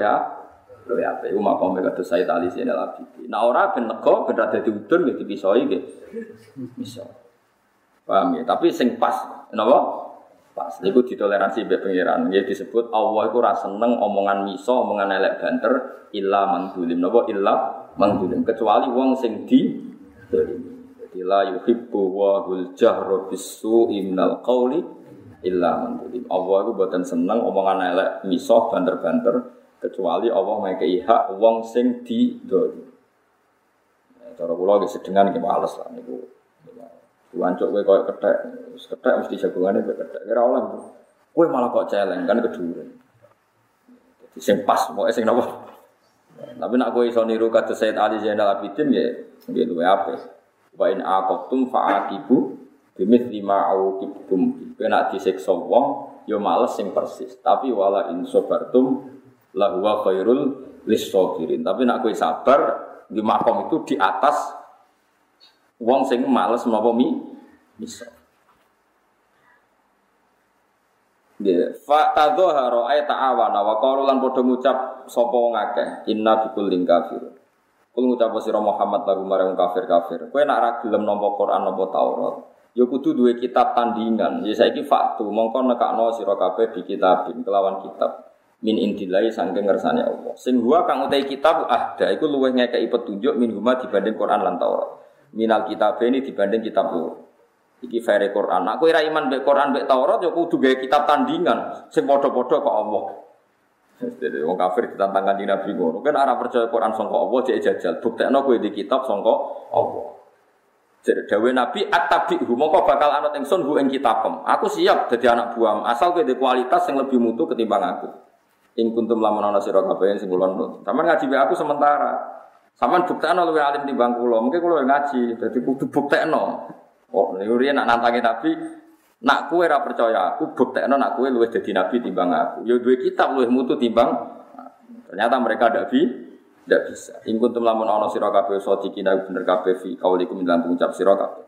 luwe apa itu makom kata saya tali sini lagi. Nah orang ben nego ben rada diudun gitu dipisoi gitu. Bisa. Paham ya? Tapi sing pas, napa? Pas. Niku ditoleransi mbek pangeran. Ya disebut Allah iku ora seneng omongan miso, omongan elek banter illa mangdulim. Napa illa mangdulim kecuali wong sing di Jadi la yuhibbu wa hul jahra bisu minal qawli illa mantulim. Allah itu buatan seneng omongan elek misoh banter-banter kecuali Allah ngekei hak wong sing di doli. Ya, cara kula ge sedengan ge males lah niku. Wancuk kowe koyo kethek, wis kethek mesti jagongane kowe kethek. Ora oleh. Kowe malah kok celeng kan keduren. Jadi sing pas pokoke sing napa. Tapi nak kowe iso niru kados Said Ali Zainal Abidin ya nggih luwe apik. Wa in aqabtum fa'aqibu Bimit lima au kibtum. Kena disiksa wong, yo males sing persis. Tapi wala in sobartum la huwa khairul lisabirin. Tapi nak kowe sabar di makom itu di atas wong sing males napa mi misal. Ya, fa tadzahara ay ta'awana wa qalu lan padha ngucap sapa wong akeh inna bikul kafir. Kul ngucap sira Muhammad lagu marang kafir-kafir. Kowe nak ra gelem nampa Quran nampa Taurat, ya kudu duwe kitab tandingan. Ya saiki faktu mongko nekakno sira kabeh di kitabin kelawan kitab min indilai sangking ngersane Allah. Sing huwa kang utai kitab ahda iku luwih ngekeki petunjuk min huma dibanding Quran lan Taurat. Minal kitab ini dibanding kitab lu. Iki fere Quran. Aku ira iman mbek Quran mbek Taurat ya kudu gawe kitab tandingan sing padha-padha kok Allah. Jadi wong kafir ditantang kanjeng Nabi ngono. Kan ora percaya Quran sangka Allah cek jajal. Buktekno kowe di kitab sangka Allah. Dawe Nabi at-tabi'hu mongko bakal anut ingsun hu ing kitabem. Aku siap jadi anak buam asal kowe kualitas yang lebih mutu ketimbang aku. Ing kuntum lamun ana sira kabeh sing kula nut. Ngaji aku sementara. Sampeyan buktekno luwih alim timbang kula. Mungkin kula ngaji, dadi kudu buktekno. Oh, niku nak nantangi Nabi, nak kue ra percaya aku, buktekno nak kue luwih dadi nabi timbang aku. Ya duwe kitab luwih mutu timbang. Ternyata mereka tidak bi, tidak bisa. In kuntum lamun ana sira kabeh sadiqina bener kabeh fi kaulikum dalam pengucap sira kabeh.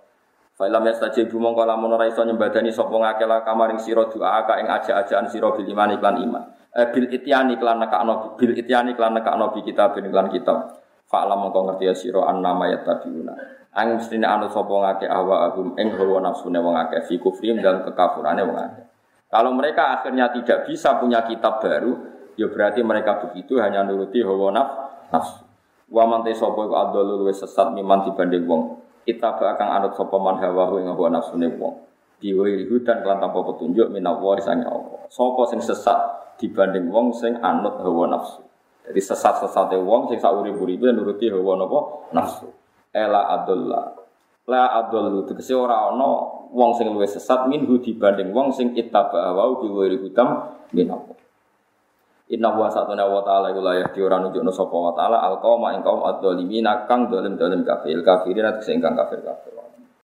Failam yastajibu mongko lamun ora iso nyembadani sapa ngake la kamaring sira doa ka ing aja-ajaan sira bil iman iklan iman. Eh, bil ityani klan nekakno bil ityani klan nekakno bi kitab lan kitab. Fa'lam mongko ngerti ya sira annama yattabiuna. Ang mestine anut sapa ngake ahwa agum ing hawa nafsune wong akeh fi kufrim dan kekafurane wong akeh. Kalau mereka akhirnya tidak bisa punya kitab baru, ya berarti mereka begitu hanya nuruti hawa nafsu. Wa man te sapa iku adolul wis sesat miman dibanding wong. Kita bakal anut sapa man hawa ing hawa nafsune wong. Diwiri hudan kelan tanpa petunjuk minawa sange Allah. Sapa sing sesat dibanding wong sing anut hawa nafsu. Jadi sesat-sesate wong sing sak urip-uripe nuruti hawa napa nafsu ela adolla la adollu tegese ora ana wong sing luwih sesat minhu dibanding wong sing ittaba wa bi wiri hudam min Allah Inna wa satuna wa ta'ala iku layah di ora nunjukno sapa wa ta'ala al qauma ing kaum adzalimin kang dolim-dolim kafir. Kafirin tegese ingkang kafir kafir